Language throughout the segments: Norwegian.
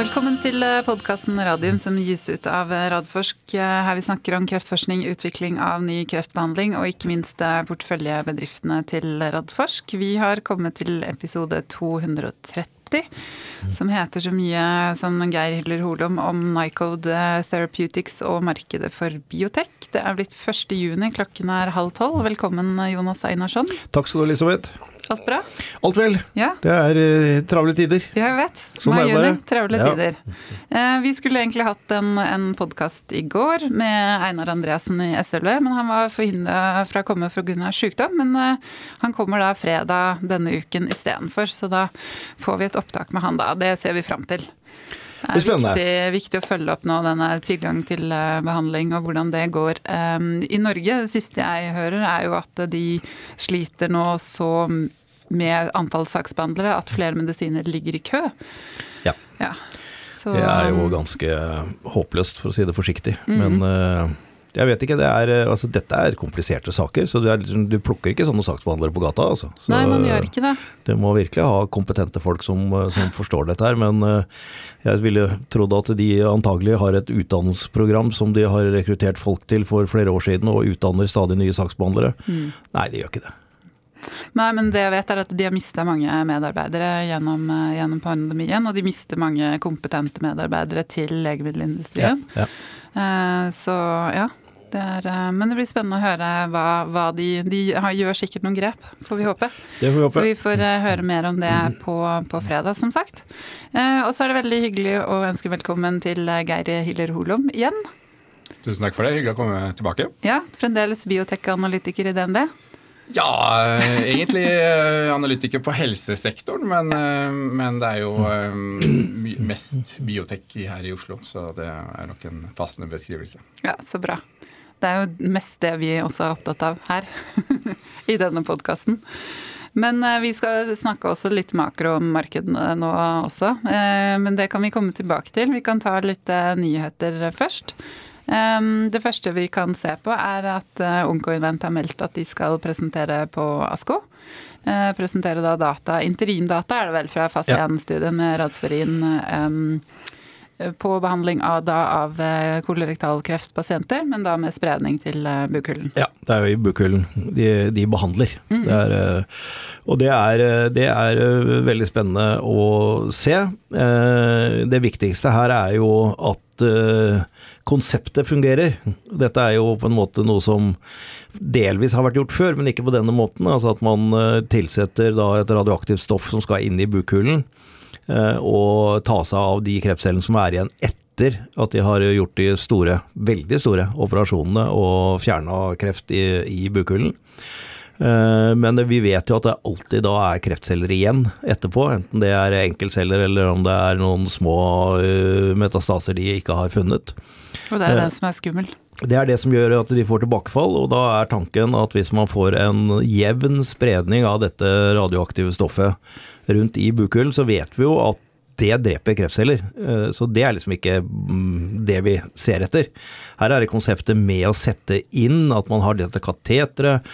Velkommen til podkasten Radium som gis ut av Radforsk. Her vi snakker om kreftforskning, utvikling av ny kreftbehandling og ikke minst porteføljebedriftene til Radforsk. Vi har kommet til episode 230 som heter så mye som Geir Hiller Holom om Nycode Therapeutics og markedet for biotek. Det er blitt 1. juni, klokken er halv tolv. Velkommen Jonas Einarsson. Takk skal du ha, Elisabeth. Alt bra? Alt vel. Ja. Det er uh, travle tider. Ja, jeg vet. Sånn Mai, juni, travle Ja. tider. Uh, vi skulle egentlig hatt en, en podkast i går med Einar Andreassen i SLV, men han var forhindra fra å komme pga. sykdom. Men uh, han kommer da fredag denne uken istedenfor, så da får vi et opptak med han da. Det ser vi fram til. Det blir er viktig, viktig å følge opp nå denne tilgang til eh, behandling og hvordan det går. I Norge, det siste jeg hører, er jo at de sliter nå så med antall saksbehandlere at flere medisiner ligger i kø. Ja. Ja. Så, Det er jo ganske håpløst, for å si det forsiktig. Mhm. Men uh, jeg vet ikke. Det er, uh, altså, dette er kompliserte saker, så du, er, liksom- du plukker ikke sånne saksbehandlere på gata. Altså. Så, Nei, man gjør ikke det. Du må virkelig ha kompetente folk som, uh, som forstår dette her. Men jeg ville trodd at de antagelig har et utdannelsesprogram som de har rekruttert folk til for flere år siden, og utdanner stadig nye saksbehandlere. Mm. Nei, de gjør ikke det. Nei, men det jeg vet er at de har mista mange medarbeidere gjennom, eh, gjennom pandemien. Og de mister mange kompetente medarbeidere til legemiddelindustrien. Ja. ja. Så ja. Det er, eh, men det blir spennende å høre hva, hva de De gjør sikkert noen grep, får vi håpe. Det får vi håpe. Så vi får eh, høre mer om det på, på fredag, som sagt. Eh, Og så er det veldig hyggelig å ønske velkommen til Geir Hiller Holom igjen. Tusen takk for det. Hyggelig å komme tilbake. Ja, Fremdeles biotek-analytiker i DNB. Ja, egentlig analytiker på helsesektoren, men, men det er jo mest biotek her i Oslo, så det er nok en passende beskrivelse. Ja, så bra. Det er jo mest det vi også er opptatt av her i denne podkasten. Men eh, vi skal snakke også litt makro om markedene nå også. Eh, Men det kan vi komme tilbake til. Vi kan ta litt eh, nyheter først. Det første vi kan se på, er at Onkoinvent har meldt at de skal presentere på ASKO. Presentere da data, interimdata er det vel fra fase 1-studien med Radsforin eh, på behandling av, da, av eh, kolorektal kreftpasienter, men da med spredning til eh, bukhulen. Ja, det er jo i bukhulen de, de behandler. Mm. det er, eh, og det er, eh, det er eh, veldig spennende å se. Eh, Det viktigste her er jo at eh, konseptet fungerer. Dette er jo på en måte noe som delvis har vært gjort før, men ikke på denne måten. Altså at man eh, tilsetter da et radioaktivt stoff som skal inn i bukhulen, eh, og ta seg av de kreftcellene som er igjen etter at de har gjort de store, veldig store operasjonene og fjerna kreft i, i bukhulen. Eh, Men vi vet jo at det alltid da er kreftceller igjen etterpå, enten det er enkeltceller eller om det er noen små eh, metastaser de ikke har funnet. Og det er det som er skummelt. Det er det som gjør at de får tilbakefall, og da er tanken at hvis man får en jevn spredning av dette radioaktive stoffet rundt i bukhulen, så vet vi jo at det dreper kreftceller. Eh, Så det er liksom ikke mm, det vi ser etter. Her er det konseptet med å sette inn at man har dette kateteret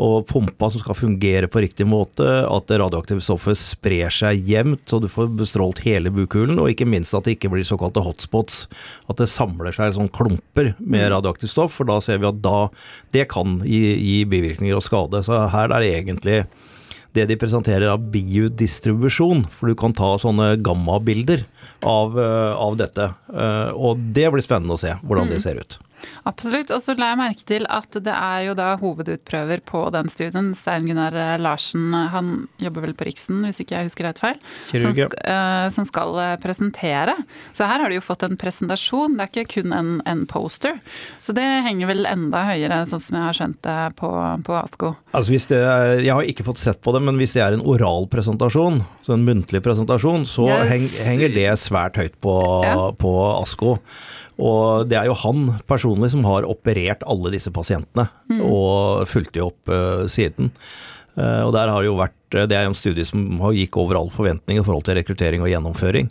og pumpa som skal fungere på riktig måte, at det radioaktive stoffet sprer seg jevnt så du får bestrålt hele bukhulen, og ikke minst at det ikke blir såkalte hotspots. At det samler seg sånn klumper med radioaktivt stoff, for da ser vi at da det kan gi, gi bivirkninger og skade. Så her er det egentlig det de presenterer av biodistribusjon, for du kan ta sånne gammabilder av, eh, av dette. Eh, Og det blir spennende å se hvordan det ser ut. Absolutt. Og så la jeg merke til at det er jo da hovedutprøver på den studien. Stein Gunnar eh, Larsen, han jobber vel på Riksen, hvis ikke jeg husker rett feil. Som, eh, som skal eh, presentere. Så her har de jo fått en presentasjon, det er ikke kun en, en poster. Så det henger vel enda høyere, sånn som jeg har skjønt det på, på ASKO. Altså hvis det er, jeg har ikke fått sett på det, men hvis det er en oral presentasjon, så en muntlig presentasjon, så Yes. henger det svært høyt på, Ja. på ASKO. Og det er jo han personlig som har operert alle disse pasientene, og fulgt de opp uh, siden. Uh, og der har det jo vært Det er en studie som har gikk over all forventning i forhold til rekruttering og gjennomføring.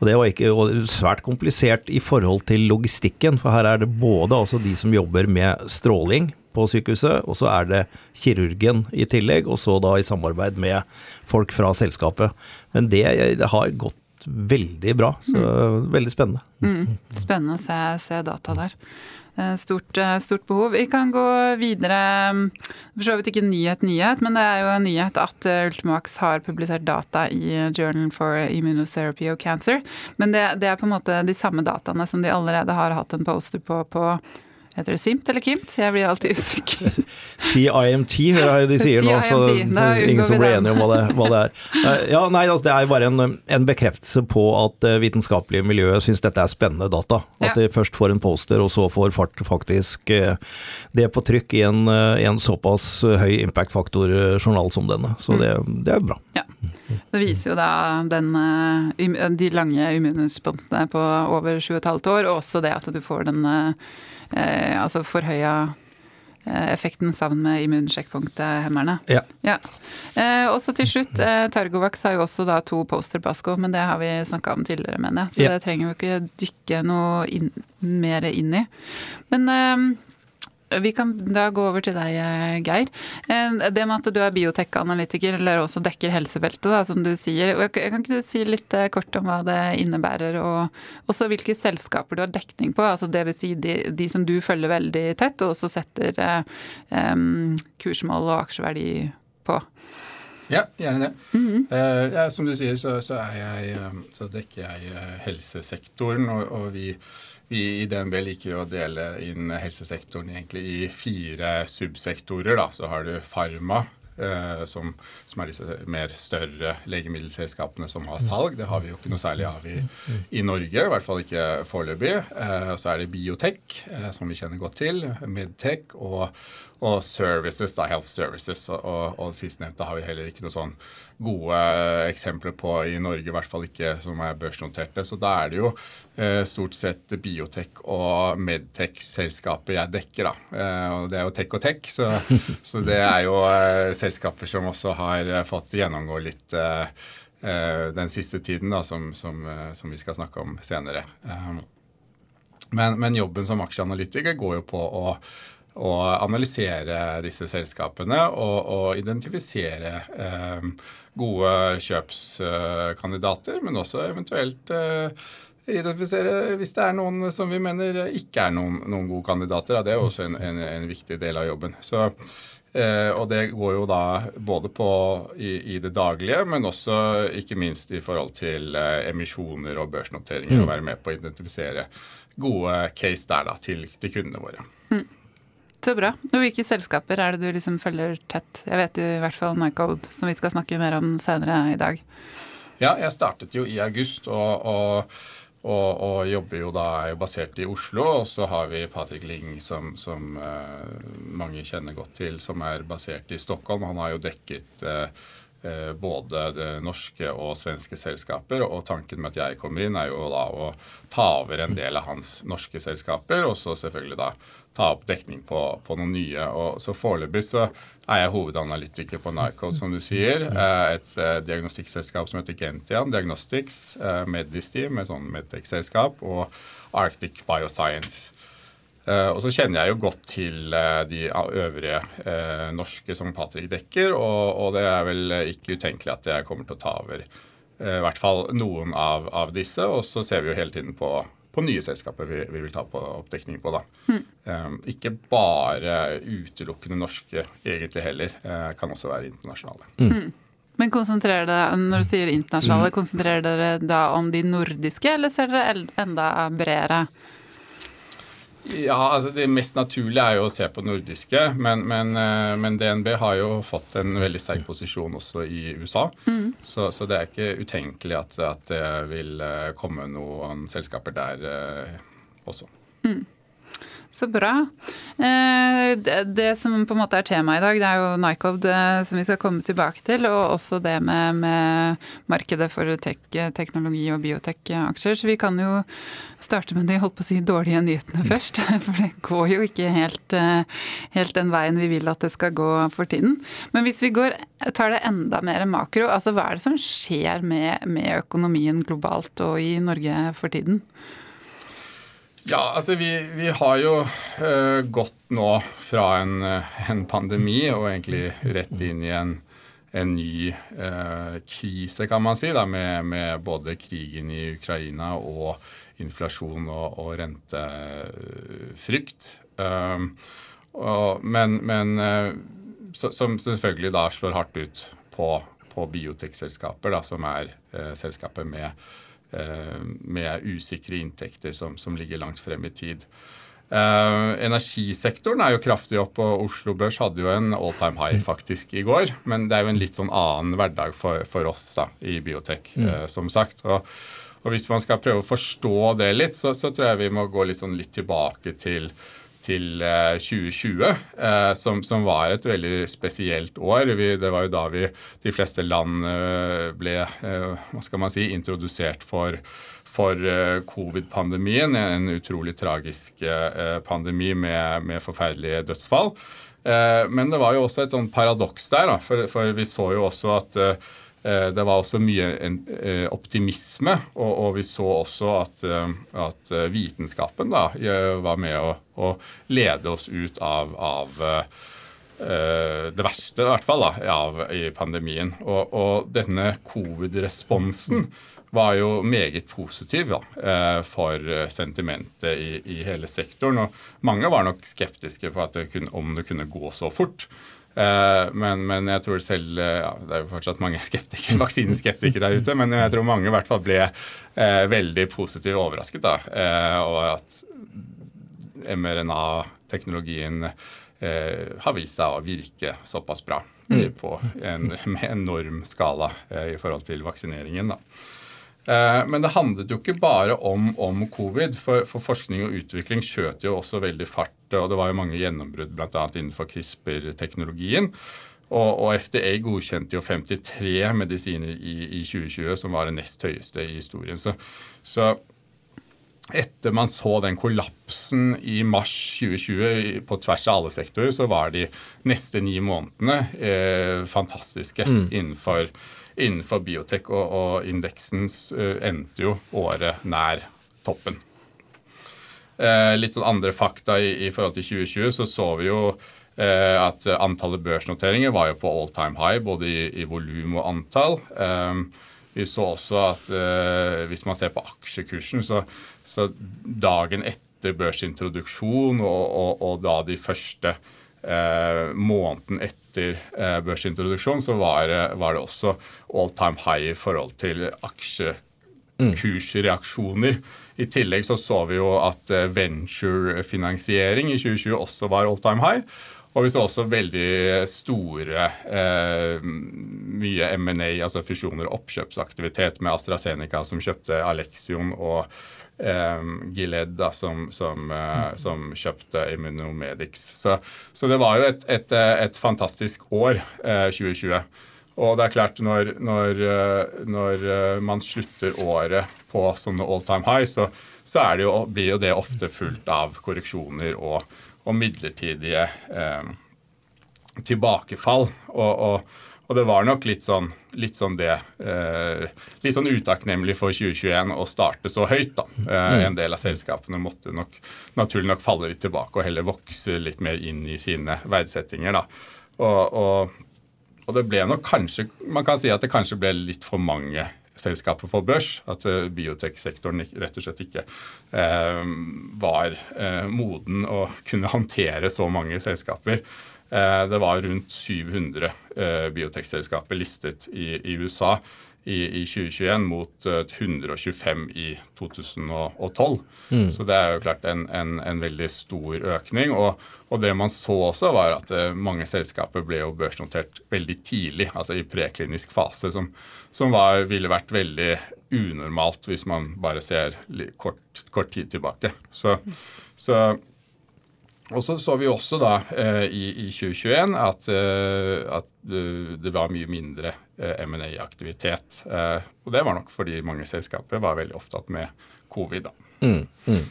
Og det var ikke og svært komplisert i forhold til logistikken, for her er det både altså de som jobber med stråling på sykehuset, og så er det kirurgen i tillegg, og så da i samarbeid med folk fra selskapet. Men det har gått gått veldig bra. Så veldig spennende. Mm. Spennende å se, se data der. Eh, Stort, eh, stort behov. Vi kan gå videre. For så vidt ikke nyhet, nyhet, men det er jo en nyhet at eh, Ultimax har publisert data i Journal for Immunotherapy of Cancer. Men det, det er på en måte de samme dataene som de allerede har hatt en poster på på Heter det SIMT eller KIMT? Jeg blir alltid usikker. CIMT, hører jeg de sier nå, så ingen som blir enige om hva det, hva det er. Eh, Ja, nei, altså, Det er bare en, en bekreftelse på at eh, vitenskapelige miljøet syns dette er spennende data. At de først får en poster, og så får fart faktisk eh, det på trykk i en, en såpass høy impact-faktor-journal som denne. Så det, det er bra. Ja. Det viser jo da den, de lange immunresponsene på over 7,5 år, og også det at du får den eh, altså forhøya eh, effekten sammen med immunsjekkpunkthemmerne. Ja. Ja. Eh, og så til slutt, eh, Targovax har jo også da to poster på ASKO, men det har vi snakka om tidligere, mener jeg. Så Ja. det trenger vi ikke dykke noe inn, mer inn i. Men eh, vi kan da gå over til deg, eh, Geir. Eh, Det med at du er biotekanalytiker, eller også dekker helsefeltet, da, som du sier. Kan ikke du si litt eh, kort om hva det innebærer, og også hvilke selskaper du har dekning på? altså Dvs. Si de, de som du følger veldig tett, og også setter eh, kursmål og aksjeverdi på. Ja, gjerne det. Eh, ja, som du sier, så, så, jeg, så dekker jeg helsesektoren, og, og vi, vi i DNB liker å dele inn helsesektoren egentlig i fire subsektorer. Da. Så har du farma, eh, som, som er disse mer større legemiddelselskapene som har salg. Det har vi jo ikke noe særlig av i, i Norge, i hvert fall ikke foreløpig. Eh, så er det biotek, eh, som vi kjenner godt til, medtech og, og services, da, health services. Og, og, og sistnevnte har vi heller ikke noe sånn gode eh, eksempler på i Norge, i hvert fall ikke som er børsnoterte. Så da er det jo eh, stort sett biotek og medtech-selskaper jeg dekker, da. Og det er jo tech og tech, så, så det er jo selskaper som også har eh, fått gjennomgå litt eh, eh, den siste tiden, da, som, som, som vi skal snakke om senere. Um, men, men jobben som aksjeanalytiker går jo på å, å analysere disse selskapene og, og identifisere eh, gode kjøpskandidater, men også eventuelt eh, identifisere hvis det er noen som vi mener ikke er noen, noen gode kandidater. Da. Det er jo også en, en, en viktig del av jobben. Så, eh, og det går jo da både på i, i det daglige, men også ikke minst i forhold til eh, emisjoner og børsnoteringer. Og være med på å identifisere gode case der da, til, til kundene våre. Så bra. Og hvilke selskaper er det du liksom følger tett? Jeg vet jo i hvert fall Nycode, som vi skal snakke mer om senere i dag. Ja, jeg startet jo i august og, og, og, og jobber jo da er jo basert i Oslo. Og så har vi Patrick Ling, som, som eh, mange kjenner godt til, som er basert i Stockholm. Han har jo dekket eh, eh, både norske og svenske selskaper. Og tanken med at jeg kommer inn, er jo da å ta over en del av hans norske selskaper, og så selvfølgelig da ta opp dekning på, på noen nye. Og så foreløpig så er jeg hovedanalytiker på Nycode, som du sier. Eh, Et eh, diagnostikkselskap som heter Gentian Diagnostics, eh, Medisteam, et sånn medtech-selskap, og Arctic Bioscience. Uh, og så kjenner jeg jo godt til uh, de øvrige uh, norske som Patrick dekker, og, og det er vel ikke utenkelig at jeg kommer til å ta over i hvert fall noen av, av disse. Og så ser vi jo hele tiden på, på nye selskaper vi, vi vil ta på oppdekning på. da. Eh, ikke bare utelukkende norske egentlig heller, eh, kan også være internasjonale. Men konsentrerer dere, når du sier internasjonale, konsentrerer dere da om de nordiske, eller ser dere enda bredere? Ja, altså Det mest naturlige er jo å se på nordiske, men, men, eh, men DNB har jo fått en veldig sterk posisjon også i USA. Så, så det er ikke utenkelig at, at det vil eh, komme noen selskaper der også. også. Så bra. Eh, Det, som på en måte er temaet i dag, det er jo Nycode eh, som vi skal komme tilbake til, og også det med, med markedet for tech, teknologi og biotek-aksjer. Så vi kan jo starte med de holdt på å si dårlige nyhetene først. For det går jo ikke helt, eh, helt den veien vi vil at det skal gå for tiden. Men hvis vi går, tar det enda mer makro, altså hva er det som skjer med, med økonomien globalt og i Norge for tiden? Ja, altså vi, vi har jo uh, gått nå fra en, eh, en pandemi og egentlig rett inn i en, en ny uh, krise, kan man si, da, med, med, både krigen i Ukraina og inflasjon og, og rentefrykt. Um, og, men, men så, som selvfølgelig da slår hardt ut på, på biotekselskaper, som er uh, selskaper med, med, usikre inntekter som, som, ligger langt frem i tid. Uh, energisektoren er jo kraftig opp, og Oslo Børs hadde jo en all time high faktisk i går. Men det er jo en litt sånn annen hverdag for, for oss da, i biotek, mm. uh, som sagt. Og, og, hvis man skal prøve å forstå det litt, så, så tror jeg vi må gå litt, sånn litt tilbake til til 2020, uh, eh, som, som, var et veldig spesielt år. Vi, det var jo da vi, de fleste land ble hva skal man si, introdusert for for eh, covid-pandemien. En utrolig tragisk eh, pandemi med, med forferdelige dødsfall. Eh, men det var jo også et sånn paradoks der, for, for, vi så jo også at det var også mye optimisme, og, og vi så også at, at, vitenskapen da var med å, å lede oss ut av, av det verste, i hvert fall, da, av, i pandemien. Og, og denne covid-responsen var jo meget positiv da, eh, for sentimentet i, i, hele sektoren. Og mange var nok skeptiske for det kunne, om det kunne gå så fort. Eh, men, men, jeg tror selv eh, ja, Det er jo fortsatt mange skeptikere, vaksineskeptikere der ute, men jeg tror mange i hvert fall ble eh, veldig positivt overrasket da, eh, over at mRNA-teknologien eh, har vist seg å virke såpass bra mm. på en enorm skala i forhold til vaksineringen. da. Eh, men det handlet jo ikke bare om, om covid, for, for, forskning og utvikling skjøt jo også veldig fart. og Det var jo mange gjennombrudd bl.a. innenfor CRISPR-teknologien. Og, og, FDA godkjente jo 53 medisiner i, i, 2020, som var det nest høyeste i historien. Så, så, etter man så den kollapsen i mars 2020 på tvers av alle sektorer, så var de neste ni månedene eh, fantastiske mm. innenfor innenfor biotek, og, og indeksen uh, endte jo året nær toppen. Uh, litt sånn andre fakta i, i, forhold til 2020, så så vi jo uh, at antallet børsnoteringer var jo på all time high, både i, i volum og antall. Um, vi så også at hvis man ser på aksjekursen, så, så dagen etter børsintroduksjon og, og, og da de første eh, måneden etter eh, børsintroduksjon, så var, var, det også all time high i forhold til aksjekursreaksjoner. I tillegg så så vi jo at eh, venturefinansiering i 2020 også var all time high. Og vi så også veldig store eh, mye M&A, altså fusjoner og oppkjøpsaktivitet med AstraZeneca, som kjøpte Alexion og eh, Gilead da, som, som, eh, som, kjøpte Immunomedics. Så, så, det var jo et, et, et fantastisk år, eh, 2020. Og det er klart, når, når, eh, når, eh, man slutter året på sånne all time high, så, så jo, blir jo det ofte fulgt av korreksjoner og, og midlertidige eh, tilbakefall. og, og og det var nok litt sånn, litt sånn det eh, Litt sånn utakknemlig for 2021 å starte så høyt, da. Eh, mm. en del av selskapene måtte nok naturlig nok falle litt tilbake og heller vokse litt mer inn i sine verdsettinger, da. Og, og, og, det ble nok kanskje Man kan si at det kanskje ble litt for mange selskaper på børs. At uh, bioteksektoren rett og slett ikke uh, var uh, moden å kunne håndtere så mange selskaper. Eh, det var rundt 700 eh, biotekselskaper listet i, i USA i, i, 2021 mot 125 eh, i 2012. Mm. Så det er jo klart en, en, en veldig stor økning. Og, og, det man så også, var at mange selskaper ble jo børsnotert veldig tidlig, altså i preklinisk fase, som, som var, ville vært veldig unormalt hvis man bare ser kort, kort tid tilbake. Så, så og så så vi også da eh, i, i 2021 at, eh, at, eh, det var mye mindre M&A-aktivitet. Og det var nok fordi mange selskaper var veldig opptatt med covid. da. Mm, mm.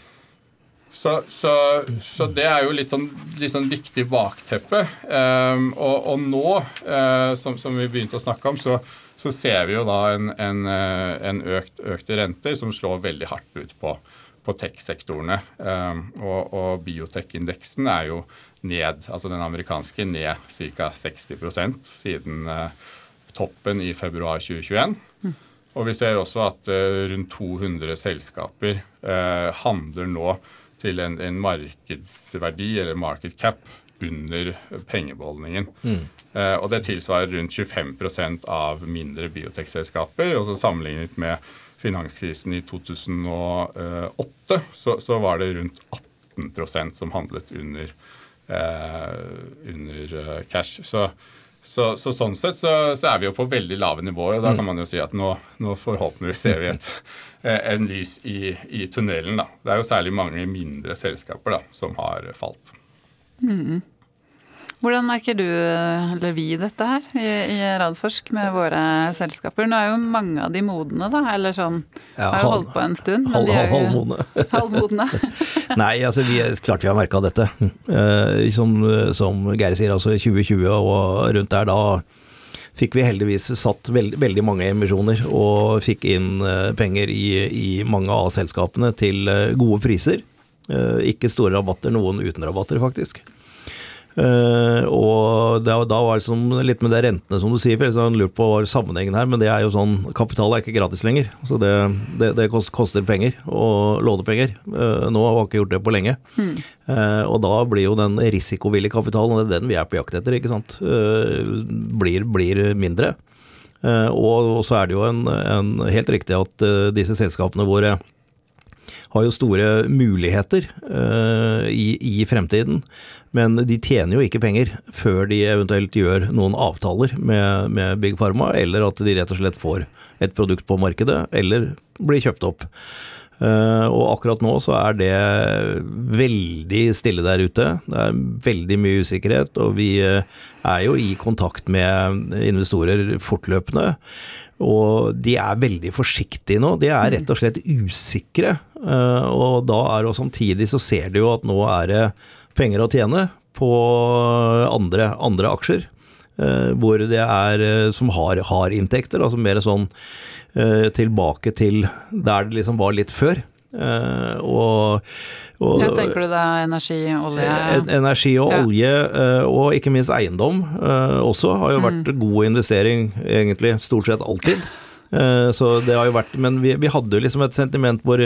Så, så, så, det er jo litt sånn, litt sånn viktig bakteppe. Um, og, og, nå, uh, som, som, vi begynte å snakke om, så, så ser vi jo da en, en, en økt, økte renter som slår veldig hardt ut på, på tech-sektorene. Ehm, og, og biotech-indeksen er jo ned, altså den amerikanske ned ca. 60 siden, eh, toppen i februar 2021. Og vi ser også at uh, rundt 200 selskaper uh, handler nå til en, en, markedsverdi, eller market cap, under pengebeholdningen. Mm. Eh, og det tilsvarer rundt 25% av mindre biotekselskaper. Og så sammenlignet med finanskrisen i 2008, så, så var det rundt 18% som handlet under, under cash. Så så, så, sånn sett så, så, er vi jo på veldig lave nivåer. og Da kan man jo si at nå, nå forhåpentligvis ser vi et, eh, en lys i, i, tunnelen. da. Det er jo særlig mange mindre selskaper da, som har falt. Mm. Hvordan merker du, eller vi, dette her i, i Radforsk med våre selskaper? Nå er jo mange av de modne, da, eller sånn ja, Har jo holdt på en stund. Men Halv, halvmodne. halvmodne. Nei, altså vi, klart vi har merka dette. Uh, som, som Geir sier, altså 2020 og rundt der, da fikk vi heldigvis satt veld, veldig mange emisjoner og fikk inn uh, penger i, i, mange av selskapene til uh, gode priser. ikke store rabatter, noen uten rabatter, faktisk. Uh, og da, da var det sånn, litt med de rentene, som du sier, for jeg lurte på hva sammenhengen her, men det er jo sånn Kapital er ikke gratis lenger. Så det, det, det koster penger og lånepenger. Uh, nå har vi ikke gjort det på lenge. Mm. Uh, og da blir jo den risikovillige kapitalen, og det er den vi er på jakt etter, ikke sant, blir, blir, mindre. Og, så er det jo en, en helt riktig at disse selskapene våre har jo store muligheter i, i, fremtiden. Men de tjener jo ikke penger før de eventuelt gjør noen avtaler med, med Big Pharma, eller at de rett og slett får et produkt på markedet, eller blir kjøpt opp. Uh, og akkurat nå så er det veldig stille der ute. Det er veldig mye usikkerhet, og vi uh, er jo i kontakt med investorer fortløpende. Og de er veldig forsiktige nå. De er rett og slett usikre. Uh, og da er det samtidig så ser de jo at nå er det penger å tjene på andre, andre aksjer. Uh, hvor det er som har, har inntekter, altså mer sånn uh, tilbake til der det liksom var litt før. Uh, og, og, ja, tenker du da energi, olje Energi og ja. olje, uh, og ikke minst eiendom uh, også, har jo vært mm. god investering egentlig stort sett alltid. så det har jo vært Men vi, vi hadde jo liksom et sentiment hvor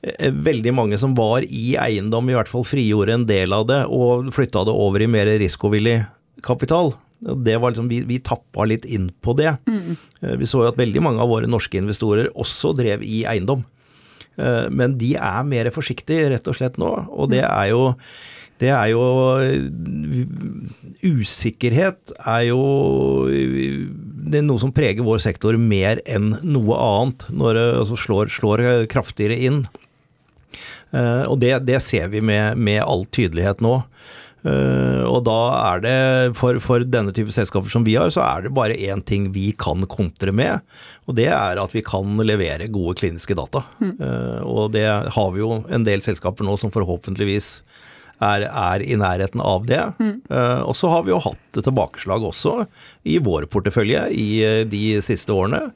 veldig mange som var i eiendom, i hvert fall frigjorde en del av det og flytta det over i mer risikovillig kapital. Det var liksom, vi, vi tappa litt inn på det. Mm. Vi så jo at veldig mange av våre norske investorer også drev i eiendom. Eh, men de er mer forsiktige rett og slett nå, og det er jo det er jo Usikkerhet er jo det er noe som preger vår sektor mer enn noe annet, når det altså slår, slår, kraftigere inn. Eh, og det, det ser vi med, med all tydelighet nå. Uh, og da er det, for, for, denne type selskaper som vi har, så er det bare én ting vi kan kontre med. Og det er at vi kan levere gode kliniske data. Mm. Uh, og det har vi jo en del selskaper nå som forhåpentligvis er, er i nærheten av det. Mm. Uh, og så har vi jo hatt tilbakeslag også i vår portefølje i de siste årene.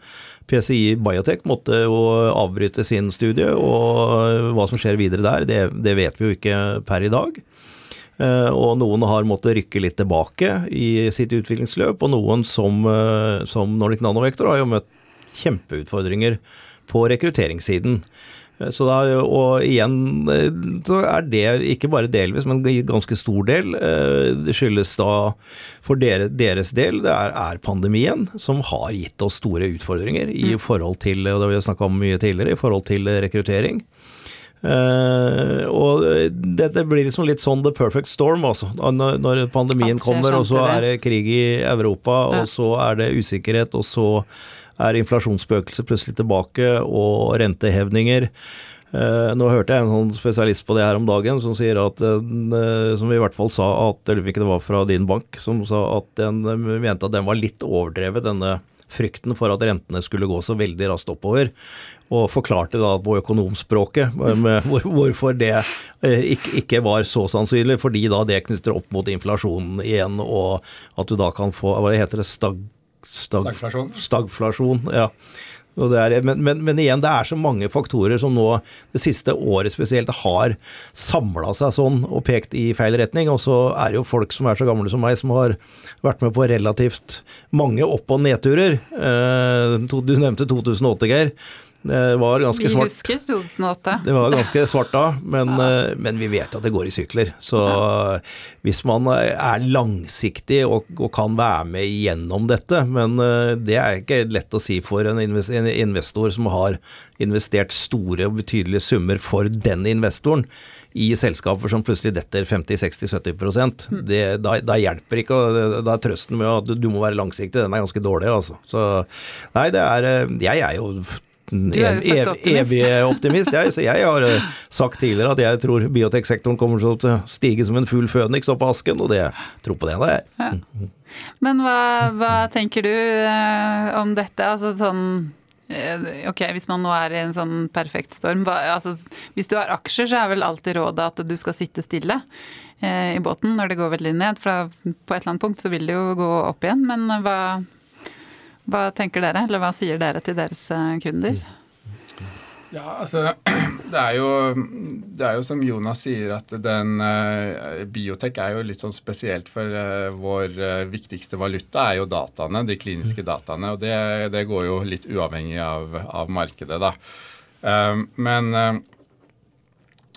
PCI Biotech måtte jo avbryte sin studie, og hva som skjer videre der, det, det vet vi jo ikke per i dag. Eh, og noen har måttet rykke litt tilbake i sitt utviklingsløp, og noen som, eh, som Nordic Nanovektor har jo møtt kjempeutfordringer på rekrutteringssiden. Eh, så da, og igjen så er det ikke bare delvis, men ganske stor del. Det skyldes da for dere, deres del det er, er, pandemien som har gitt oss store utfordringer i mm. forhold til, og det har vi snakka om mye tidligere, i forhold til rekruttering. Uh, og dette blir liksom litt sånn the perfect storm, altså. Når, når pandemien kommer, og så er det krig i Europa, ja. og så er det usikkerhet, og så er inflasjonsspøkelset plutselig tilbake, og rentehevninger. Uh, nå hørte jeg en sånn spesialist på det her om dagen som sier at uh, Som i hvert fall sa at Eller ikke det var fra din bank, som sa at den mente at den var litt overdrevet, denne frykten for at rentene skulle gå så veldig raskt oppover. Og forklarte da på økonomspråket hvor, hvorfor det eh, ikke, var så sannsynlig. Fordi da det knytter opp mot inflasjonen igjen, og at du da kan få Hva heter det? Stag, stag, stagflasjon. stagflasjon. Ja. Det er, men, men, men, igjen, det er så mange faktorer som nå det siste året spesielt har samla seg sånn og pekt i feil retning. Og så er det jo folk som er så gamle som meg, som har vært med på relativt mange opp- og nedturer. Eh, du nevnte 2008, Geir. Det var ganske svart. Vi husker 2008. Det var ganske svart da, men, ja. Eh, men vi vet at det går i sykler. Så ja. hvis man er langsiktig og, og, kan være med gjennom dette, men eh, det er ikke lett å si for en investor som har investert store og betydelige summer for den investoren i selskaper som plutselig detter 50-60-70 mm. det, da, da, hjelper ikke, og da er trøsten med at du må være langsiktig, den er ganske dårlig. altså. Så nei, det er eh, Jeg er jo en ev, evig optimist. Jeg, så jeg har eh, sagt tidligere at jeg tror bioteksektoren kommer til å stige som en full føniks opp av asken, og det tror på det. det ja. Men hva, hva, tenker du eh, om dette? Altså sånn eh, Ok, hvis man nå er i en sånn perfekt storm. Hva, altså, hvis du har aksjer, så er vel alltid rådet at du skal sitte stille i båten når det går veldig ned. For på et eller annet punkt så vil det jo gå opp igjen. Men hva, hva tenker dere, eller hva sier dere til deres eh, kunder? Ja, altså det er, jo, det er jo som Jonas sier, at den uh, biotek er jo litt sånn spesielt. For uh, vår uh, viktigste valuta er jo dataene, de kliniske dataene. Og det, det går jo litt uavhengig av, av markedet, da. men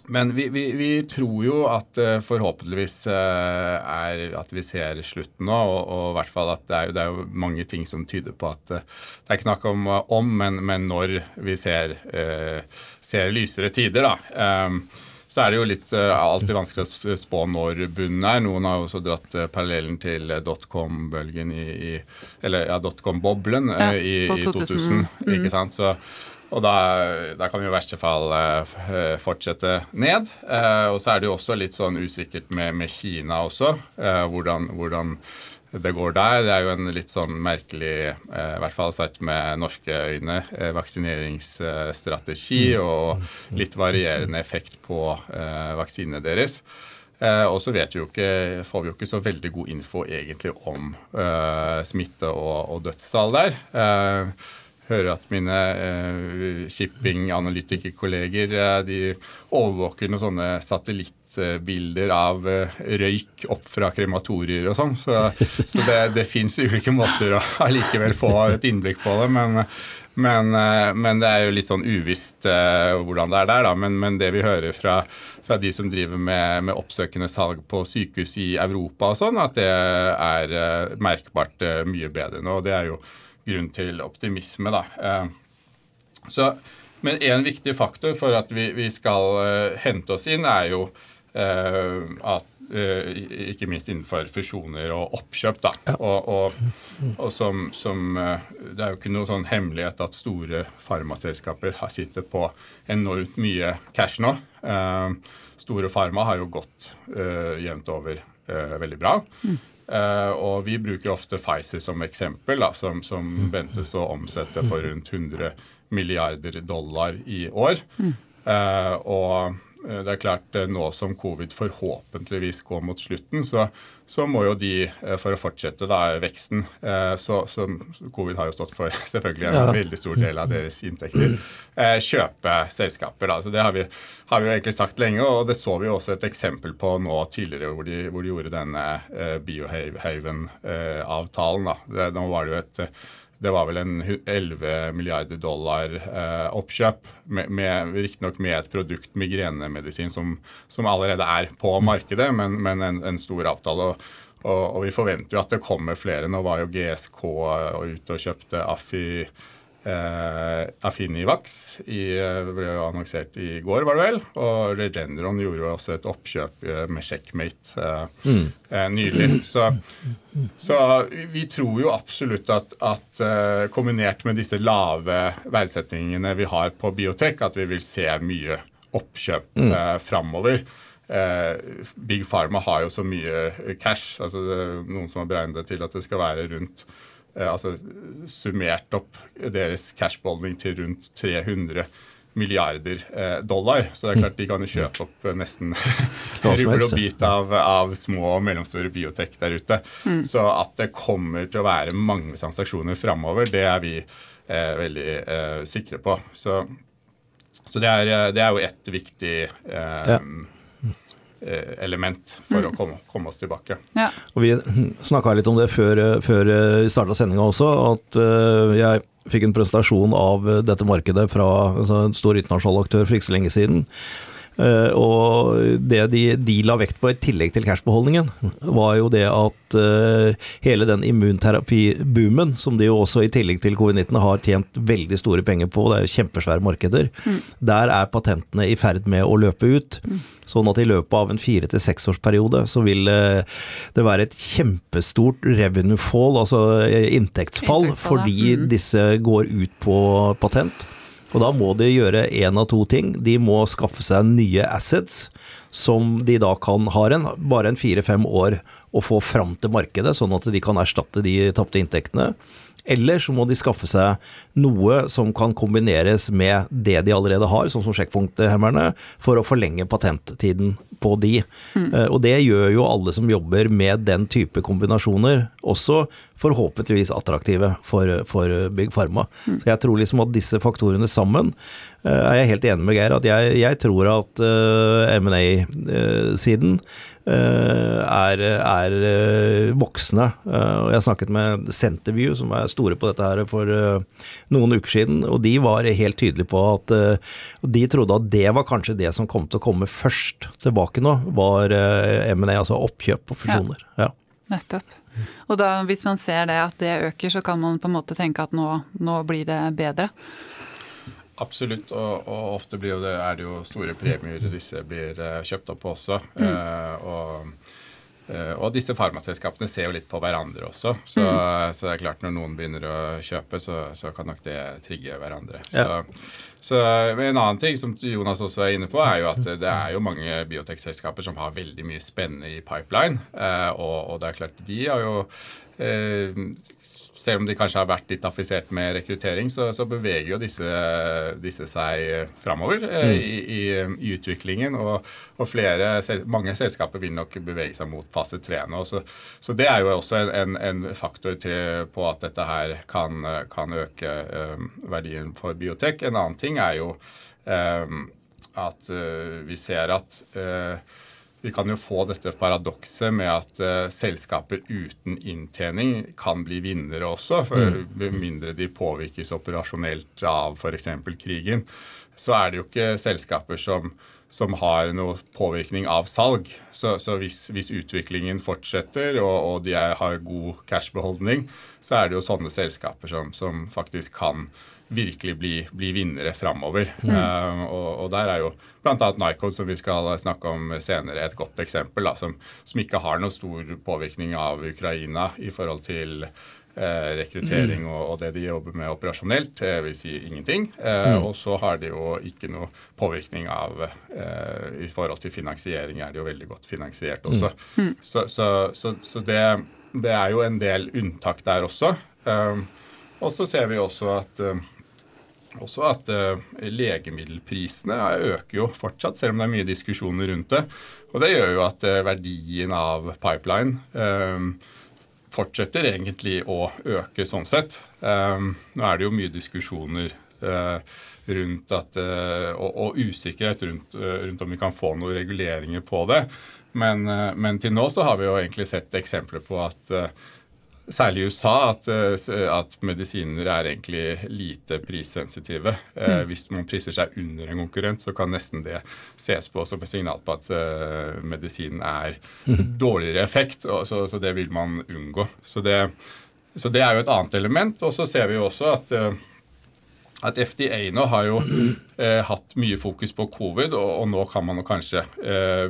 men vi, vi, vi, tror jo at uh, forhåpentligvis uh, er at vi ser slutten nå, og, og, i hvert fall at det er, det er, jo mange ting som tyder på at uh, det er ikke snakk om om, men, men når vi ser, ser, lysere tider, da. Um, så er det jo litt alltid vanskelig å spå når bunnen er. Noen har jo også dratt parallellen til dotcom-bølgen i, i, Eller ja, dotcom-boblen ja, i, i 2000. 2000. Mm. Ikke sant? Så og da, da, kan vi i verste fall uh, fortsette ned. Uh, og så er det jo også litt sånn usikkert med, med Kina også, hvordan, hvordan, det går der. Det er jo en litt sånn merkelig, i hvert fall sett med norske øyne, vaksineringsstrategi mm. og litt varierende effekt på vaksinene deres. og så vet vi jo ikke, får vi jo ikke så veldig god info egentlig om smitte og, og dødstall der hører at mine eh, shipping-analytikerkolleger eh, de overvåker noen sånne satellittbilder av eh, røyk opp fra krematorier og sånn. Så, så, det, det fins ulike måter å allikevel få et innblikk på det. Men, men, eh, men, det er jo litt sånn uvisst eh, hvordan det er der. da, Men, men det vi hører fra, fra de som driver med, med, oppsøkende salg på sykehus i Europa og sånn, at det er eh, merkbart mye bedre nå. og det er jo grunn til optimisme. Da. Eh, så, men en viktig faktor for at vi, vi skal uh, hente oss inn, er jo uh, at uh, Ikke minst innenfor fusjoner og oppkjøp. Da. Og, og, og, som, som Det er jo ikke noe sånn hemmelighet at store farmaselskaper har sittet på enormt mye cash nå. store farma har jo gått jevnt over veldig bra. Mm. Uh, og vi bruker ofte Pfizer som eksempel, da, som, som, mm. ventes å omsette for rundt 100 milliarder dollar i år. Uh, og det er klart, eh, Nå som covid forhåpentligvis går mot slutten, så, så må jo de, eh, for å fortsette da, veksten så, så, Covid har jo stått for selvfølgelig en ja. veldig stor del av deres inntekter. Kjøpe selskaper. Da. Så Det har vi, har vi jo egentlig sagt lenge, og det så vi også et eksempel på nå tidligere, hvor de, hvor de gjorde denne Biohaven-avtalen. Nå var det jo et det var vel en 11 milliarder dollar eh, oppkjøp, riktignok med et produkt, migrenemedisin, som, som allerede er på markedet, men, men en, en, stor avtale. Og, og, og, vi forventer jo at det kommer flere. Nå var jo GSK ute og kjøpte Afi eh, i, eh, ble jo annonsert i går, var det vel. Og Regeneron gjorde jo også et oppkjøp eh, med Checkmate eh, mm. eh, nylig. Så, så, vi tror jo absolutt at, at kombinert med disse lave verdsettingene vi har på biotek, at vi vil se mye oppkjøp mm. framover. Big Pharma har jo så mye cash. altså Noen som har beregnet det til at det skal være rundt altså summert opp deres cashbeholdning til rundt 300 milliarder eh, dollar. Så det er klart de kan kjøpe opp eh, nesten rubbel og bit av, av små og mellomstore biotek der ute. Så at det kommer til å være mange transaksjoner framover, det er vi eh, veldig eh, sikre på. Så, så det, er, eh, det er jo et viktig eh, Ja. Eh, element for å komme, komme oss tilbake. Ja. Og Vi snakka litt om det før, før vi starta sendinga også, at eh, jeg fikk en presentasjon av dette markedet fra altså en stor internasjonal aktør for ikke så lenge siden. Eh, og det de, de la vekt på i tillegg til cashbeholdningen, var jo det at eh, hele den immunterapiboomen, som de jo også i tillegg til covid-19 har tjent veldig store penger på, det er jo kjempesvære markeder, der er patentene i ferd med å løpe ut. Sånn at i løpet av en fire til seksårsperiode så vil eh, det være et kjempestort revenue fall, altså inntektsfall, Inntektsfall, fordi Mm. disse går ut på patent. Og da må de gjøre én av to ting. De må skaffe seg nye assets, som de da kan ha en, bare en fire-fem år å få fram til markedet, sånn at de kan erstatte de tapte inntektene. Eller så må de skaffe seg noe som kan kombineres med det de allerede har, sånn som sjekkpunkthemmerne, for å forlenge patenttiden på de. Mm. Og det gjør jo alle som jobber med den type kombinasjoner, også forhåpentligvis attraktive for, for Big Pharma. Så jeg tror liksom at disse faktorene sammen eh, er jeg helt enig med Geir at jeg, jeg tror at uh, M&A-siden eh, er, er eh, voksne. Eh, og jeg snakket med Centerview, som er store på dette her, for eh, noen uker siden, og de var helt tydelige på at eh, de trodde at det var kanskje det som kom til å komme først tilbake nå, var eh, M&A, altså oppkjøp og fusjoner. Ja. Nettopp. Og da, hvis man ser det at det øker, så kan man på en måte tenke at nå, nå blir det bedre. Absolutt, og, og ofte det, er det jo store premier disse blir eh, kjøpt opp på også. Eh, og, eh, og disse farmaselskapene ser jo litt på hverandre også. Så, så det er klart når noen begynner å kjøpe, så, så kan nok det trigge hverandre. Så, Ja. så men En annen ting som Jonas også er inne på, er jo at det er jo mange biotekselskaper som har veldig mye spennende i pipeline. Eh, og, og det er klart, de har jo eh, selv om de kanskje har vært litt affisert med rekruttering, så, så beveger jo disse, disse seg framover mm. i, i, i utviklingen. Og, og flere, mange selskaper vil nok bevege seg mot fase 3 nå. Så, så det er jo også en, en, faktor til, på at dette her kan, kan øke eh, verdien for biotek. En annen ting er jo eh, at eh, vi ser at eh, vi kan jo få dette paradokset med at uh, selskaper uten inntjening kan bli vinnere også, for med mindre de påvirkes operasjonelt av f.eks. krigen. Så er det jo ikke selskaper som, som har noe påvirkning av salg. Så, så hvis, hvis utviklingen fortsetter og, og de er, har god cashbeholdning, så er det jo sånne selskaper som, som faktisk kan virkelig bli, bli vinnere framover. Eh, og, og der er jo bl.a. Nycode, som vi skal snakke om senere, et godt eksempel, da, som, som ikke har noe stor påvirkning av Ukraina i forhold til uh, rekruttering og, og det de jobber med operasjonelt, Jeg vil si ingenting. Eh, Og så har de jo ikke noe påvirkning av eh, I forhold til finansiering er de jo veldig godt finansiert også. Så, så, så, så det, det er jo en del unntak der også. Eh, og så ser vi også at eh, også at uh, legemiddelprisene øker jo fortsatt, selv om det er mye diskusjoner rundt det. Og det gjør jo at uh, verdien av pipeline eh, fortsetter egentlig å øke sånn sett. Eh, nå er det jo mye diskusjoner uh, rundt at, og, og usikkerhet rundt, rundt om vi kan få noen reguleringer på det. Men, men til nå så har vi jo egentlig sett eksempler på at Særlig i USA at, eh, at medisiner er egentlig lite prissensitive. Eh, Hvis man priser seg under en konkurrent, så kan nesten det ses på som et signal på at eh, medisinen er dårligere effekt, og så, så det vil man unngå. Så det, så det er jo et annet element. Og så ser vi jo også at at FDA nå har jo eh, hatt mye fokus på covid, og, og nå kan man kanskje eh,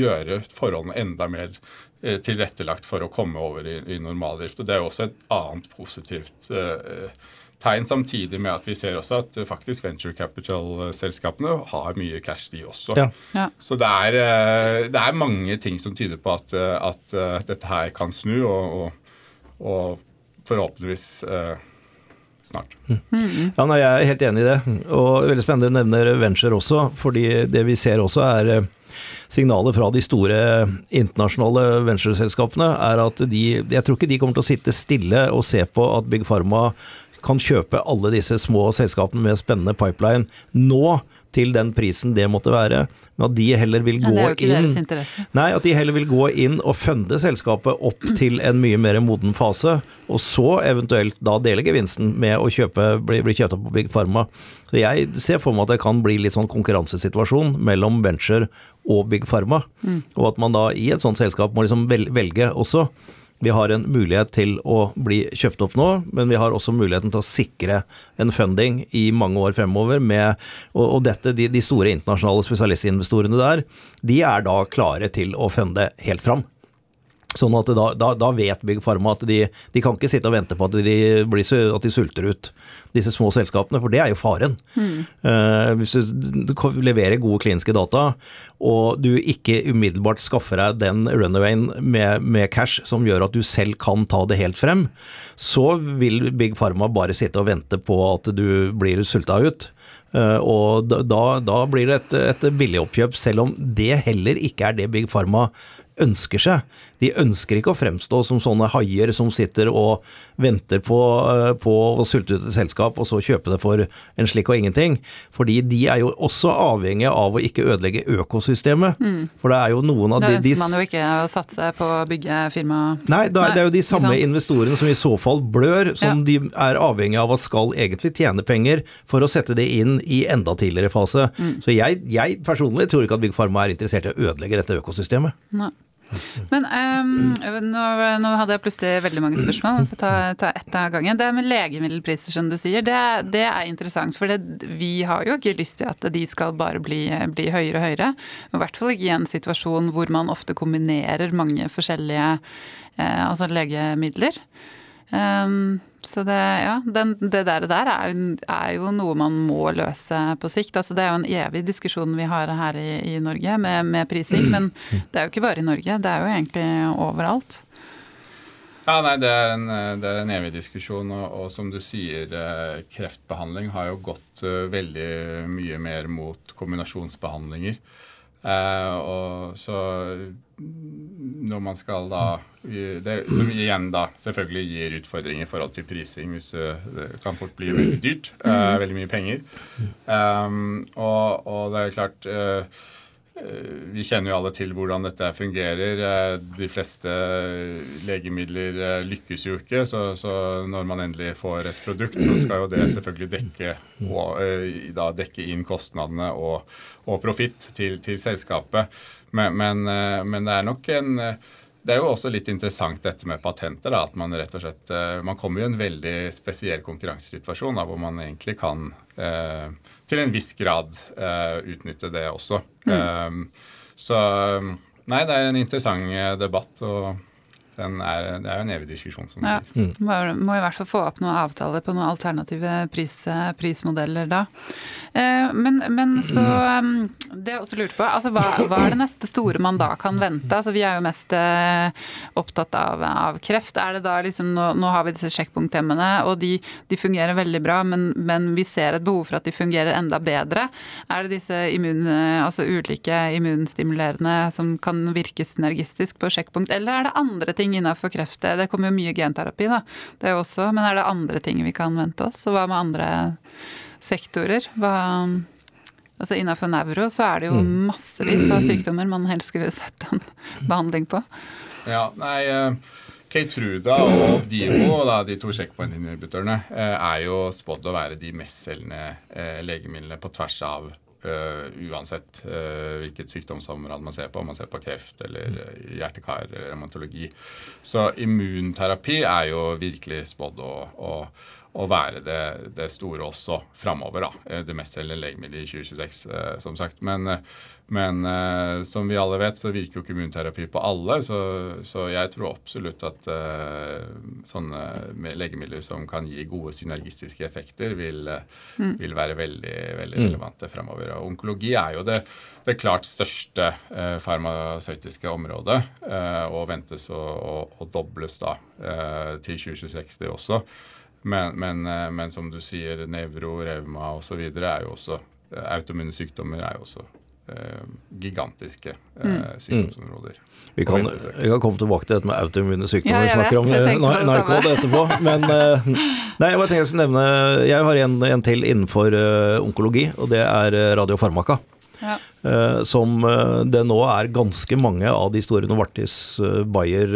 gjøre forholdene enda mer tilrettelagt for å komme over i, i normaldrift. Og Det er også et annet positivt eh, tegn, samtidig med at vi ser også at eh, faktisk venture capital-selskapene har mye cash, de også. Ja. Ja. Så det er, eh, det er mange ting som tyder på at, eh, at eh, dette her kan snu, og, og, og forhåpentligvis eh, snart. Ja, nei, Jeg er helt enig i det. Og veldig spennende du nevner venture også, fordi det vi ser også er eh, signalet fra de store internasjonale ventureselskapene er at de Jeg tror ikke de kommer til å sitte stille og se på at Big Pharma kan kjøpe alle disse små selskapene med spennende pipeline nå til den prisen det måtte være, men at de heller vil Ja, gå ikke inn. Nei, at de heller vil gå inn og funde selskapet opp til en mye mer moden fase, og så eventuelt da dele gevinsten med å kjøpe, bli, bli kjøpt opp på Big Pharma. Så jeg ser for meg at det kan bli litt sånn konkurransesituasjon mellom venture og Big Pharma, og at man da i et sånt selskap må liksom velge også. Vi har en mulighet til å bli kjøpt opp nå, men vi har også muligheten til å sikre en funding i mange år fremover. Med, og, og dette, de, de store internasjonale spesialistinvestorene der, de er da klare til å funde helt fram. Sånn at da, da, da vet Big Pharma at de, de kan ikke sitte og vente på at de, blir, at de sulter ut disse små selskapene, for det er jo faren. Eh, hvis du leverer gode kliniske data, og du ikke umiddelbart skaffer deg den runawayen med, med cash som gjør at du selv kan ta det helt frem, så vil Big Pharma bare sitte og vente på at du blir sulta ut. Uh, og da- da blir det et, et billigoppkjøp, selv om det heller ikke er det Big Pharma ønsker seg. De ønsker ikke å fremstå som sånne haier som sitter og venter på, eh, på å sulte ut et selskap, og så kjøpe det for en slikk og ingenting. Fordi de er jo også avhengige av å ikke ødelegge økosystemet. For det er jo noen av Da de, de ønsker man jo ikke å satse på å bygge firma Nei, da, Nei, det er jo de samme investorene som i så fall blør, som Ja. de er avhengig av at skal egentlig tjene penger for å sette det inn i enda tidligere fase. Mm. Så jeg, jeg personlig tror ikke at Big Pharma er interessert i å ødelegge dette økosystemet. Nei. Men um, nå, nå hadde jeg plutselig veldig mange spørsmål. vi får ta, ta ett av gangen. Det med legemiddelpriser, som du sier, det, det er interessant. For det, vi har jo ikke lyst til at de skal bare bli, bli høyere og høyere. I hvert fall ikke i en situasjon hvor man ofte kombinerer mange forskjellige eh, altså legemidler. Ehm, så det, ja, den, det der, der er, jo- er jo noe man må løse på sikt. Altså, det er jo en evig diskusjon vi har her i, i Norge med, med prising, men det er jo ikke bare i Norge, det er jo egentlig overalt. Ja, nei, det er en, det er en evig diskusjon, og, og som du sier, eh, kreftbehandling har jo gått eh, veldig mye mer mot kombinasjonsbehandlinger. Eh, og så mm, når man skal da det, Som igjen da selvfølgelig gir utfordringer i forhold til prising, hvis eh, det kan fort bli veldig dyrt. eh, veldig mye penger. Um, og, og det er klart Vi kjenner jo alle til hvordan dette fungerer. Eh, De fleste legemidler eh, lykkes jo ikke, så, så når man endelig får et produkt, så skal jo det selvfølgelig dekke, og, eh, dekke inn kostnadene og, og profitt til, til selskapet. Men, men, eh, men det er nok en eh, det er jo også litt interessant dette med patenter. Da, at Man rett og slett, eh, man kommer i en veldig spesiell konkurransesituasjon hvor man egentlig kan eh, til en viss grad uh, utnytte det også. Eh, så nei, det er en interessant eh, debatt, og er, det er jo en evig diskusjon. som Ja, sier. må, må i hvert fall få opp noen avtaler på noen alternative pris, prismodeller da. Eh, Men, men så um, Det jeg også lurte på, altså hva, hva er det neste store man da kan vente? Altså Vi er jo mest eh, opptatt av, av kreft. Er det da liksom, nå, nå har vi disse sjekkpunkthemmene, og de, de fungerer veldig bra, men, men vi ser et behov for at de fungerer enda bedre. Er det disse immun, altså ulike immunstimulerende som kan virke synergistisk på sjekkpunkt, eller er det andre ting innenfor kreft? Det kommer jo mye genterapi, da. Det er jo også, men er det andre ting vi kan vente oss? Og hva med andre sektorer? Hva, altså Innenfor nevro så er det jo massevis av sykdommer man helst skulle sett en behandling på. Ja, nei, eh, Keytruda og Divo, da, de to checkpoint-inhibitørene, eh, er jo spådd å være de mestselgende eh, legemidlene på tvers av uansett eh, hvilket sykdomsområde man ser på, om man ser på kreft eller hjertekar eller revmatologi. Så immunterapi er jo virkelig spådd å, å, å være det, det store også framover. da, mest selgende legemiddelet i 2026, eh, som sagt. Men, eh, men uh, som vi alle vet, så virker jo ikke immunterapi på alle. Så, så jeg tror absolutt at uh, sånne legemidler som kan gi gode synergistiske effekter, vil, mm. vil være veldig, veldig relevante fremover. Og onkologi er jo det, det klart største uh, farmasøytiske området, eh, og ventes å, å, å dobles da eh, til 2026, det også. Men, men, men som du sier, nevro, revma osv. er jo også Autoimmune sykdommer er jo også Eh, gigantiske eh, mm. sykdomsområder. Vi kan, vi kan, komme tilbake til dette med autoimmune sykdommer. Ja, vi snakker om eh, narkod etterpå. Men nei, jeg, jeg, nevne, jeg har en, en til innenfor uh, onkologi, og det er radiofarmaka. Ja. Uh, som uh, det nå er ganske mange av de store Novartis, Bayer,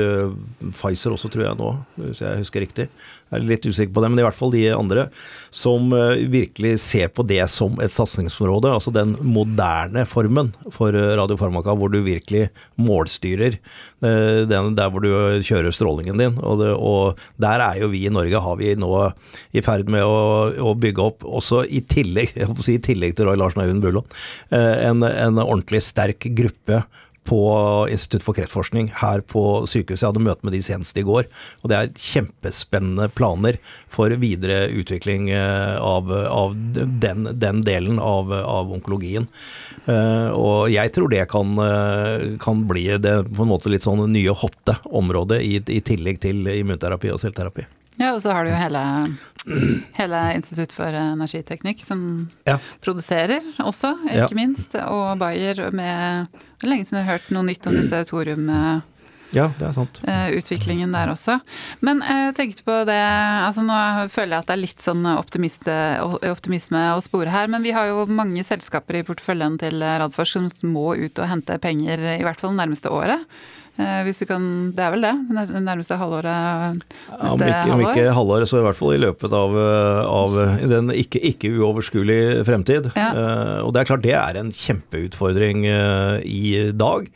Pfizer også, tror jeg nå, hvis jeg husker riktig, jeg er litt usikker på det, men i hvert fall de andre, som eh, virkelig ser på det som et satsingsområde. Altså den moderne formen for eh, radiofarmaka, hvor du virkelig målstyrer eh, den der hvor du kjører strålingen din. Og, det, og der er jo vi i Norge har vi nå i ferd med å, å bygge opp, også i tillegg, si, i tillegg til Roy Larsen og Øyvind Bullon, en, en ordentlig sterk gruppe på Institutt for kreftforskning her på sykehuset. Jeg hadde møte med de senest i går. Og det er kjempespennende planer for videre utvikling eh, av, av den, den, delen av, av onkologien. Uh, og jeg tror det kan, uh, kan, bli det på en måte litt sånn nye hotte området i, i tillegg til immunterapi og selvterapi. Ja, og så har du jo hele, hele Institutt for energiteknikk som ja. produserer også, ikke ja. minst. Og Bayer med Det er lenge siden jeg har hørt noe nytt om disse thorium... Ja, det er sant. Eh, utviklingen der også. Men jeg tenkte på det altså Nå føler jeg at det er litt sånn optimisme å spore her, men vi har jo mange selskaper i porteføljen til Radforsk som må ut og hente penger i hvert fall det nærmeste året. Eh, hvis du kan, Det er vel det? Nærmeste halvåret? Ja, om, ikke, om ikke halvåret, så i hvert fall i løpet av, eh, av den ikke, ikke uoverskuelige fremtid. Ja. Og det er klart det er en kjempeutfordring i dag.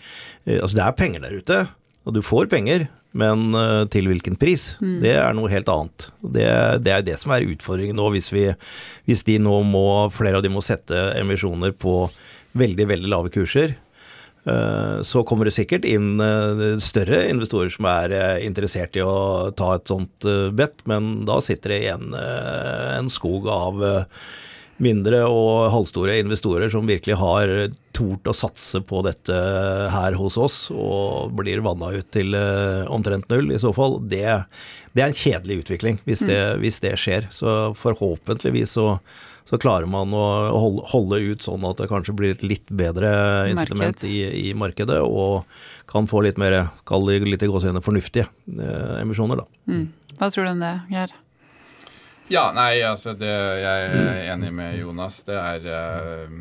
Altså Det er penger der ute, og du får penger. Men til hvilken pris? Mm. Det er noe helt annet. Det, det, er det som er utfordringen nå, hvis, vi, hvis de nå må, flere av de må sette emisjoner på veldig, veldig lave kurser. Eh, så kommer det sikkert inn eh, større investorer som er eh, interessert i å ta et sånt bet, men da sitter det igjen en skog av mindre og halvstore investorer som virkelig har tort å satse på dette her hos oss, og blir vanna ut til omtrent null i så fall. Det, det er en kjedelig utvikling hvis det, mm. hvis det skjer. Så forhåpentligvis så så klarer man å holde ut sånn at det kanskje blir et litt bedre instrument i, i, markedet, og kan få litt mer, kall det litt i gåsehudene, fornuftige eh, emisjoner, da. Mm. Hva tror du om det, Geir? Ja, nei, altså det, jeg er enig med Jonas. Det er eh,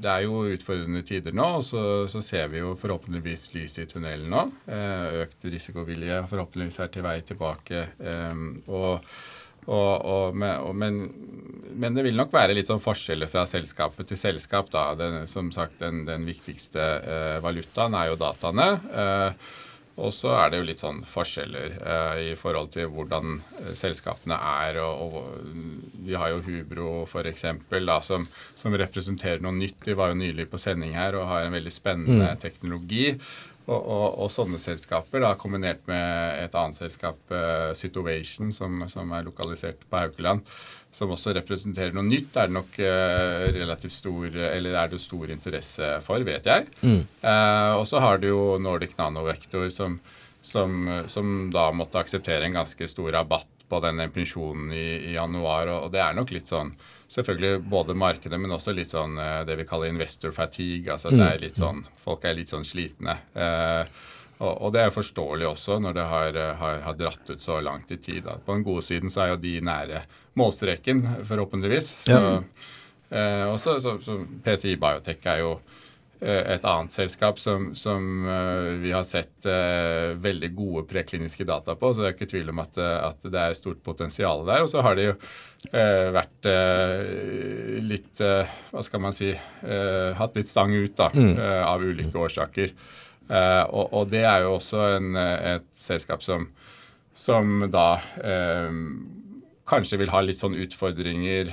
det er jo utfordrende tider nå, og så, så, ser vi jo forhåpentligvis lys i tunnelen nå. Eh, økt risikovilje forhåpentligvis er til vei tilbake. Eh, og og, og, men, men, det vil nok være litt sånn forskjeller fra selskap til selskap. da. Den, som sagt, den, den viktigste eh, valutaen er jo dataene. Eh, og så er det jo litt sånn forskjeller eh, i forhold til hvordan eh, selskapene er. Og, og vi har jo Hubro f.eks. Som, som representerer noe nytt. Vi var jo nylig på sending her og har en veldig spennende mm. teknologi. Og, og, og, sånne selskaper, da, kombinert med et annet selskap, uh, Situation, som, som, er lokalisert på Haukeland, som også representerer noe nytt, er det nok uh, relativt stor Eller er det stor interesse for, vet jeg. Mm. Uh, og så har du jo Nordic Nanovector, som, som, som, da måtte akseptere en ganske stor rabatt på den pensjonen i, i januar, og, og det er nok litt sånn selvfølgelig både markedet, men også litt sånn eh, det vi kaller investor fatigue. altså det er litt mm. sånn, Folk er litt sånn slitne. Eh, og, det er forståelig også når det har, har, har, dratt ut så langt i tid. På den gode siden så er jo de nære målstreken, forhåpentligvis. Så, ja. eh, også, så, så PCI Biotech er jo Eh, et annet selskap som, som eh, vi har sett uh, veldig gode prekliniske data på. Så det er ikke tvil om at, at, det er stort potensial der. Og så har det jo vært litt Hva skal man si Hatt litt stang ut da, mm. av ulike årsaker. Og, og, det er jo også en, et selskap som, som da kanskje vil ha litt sånn utfordringer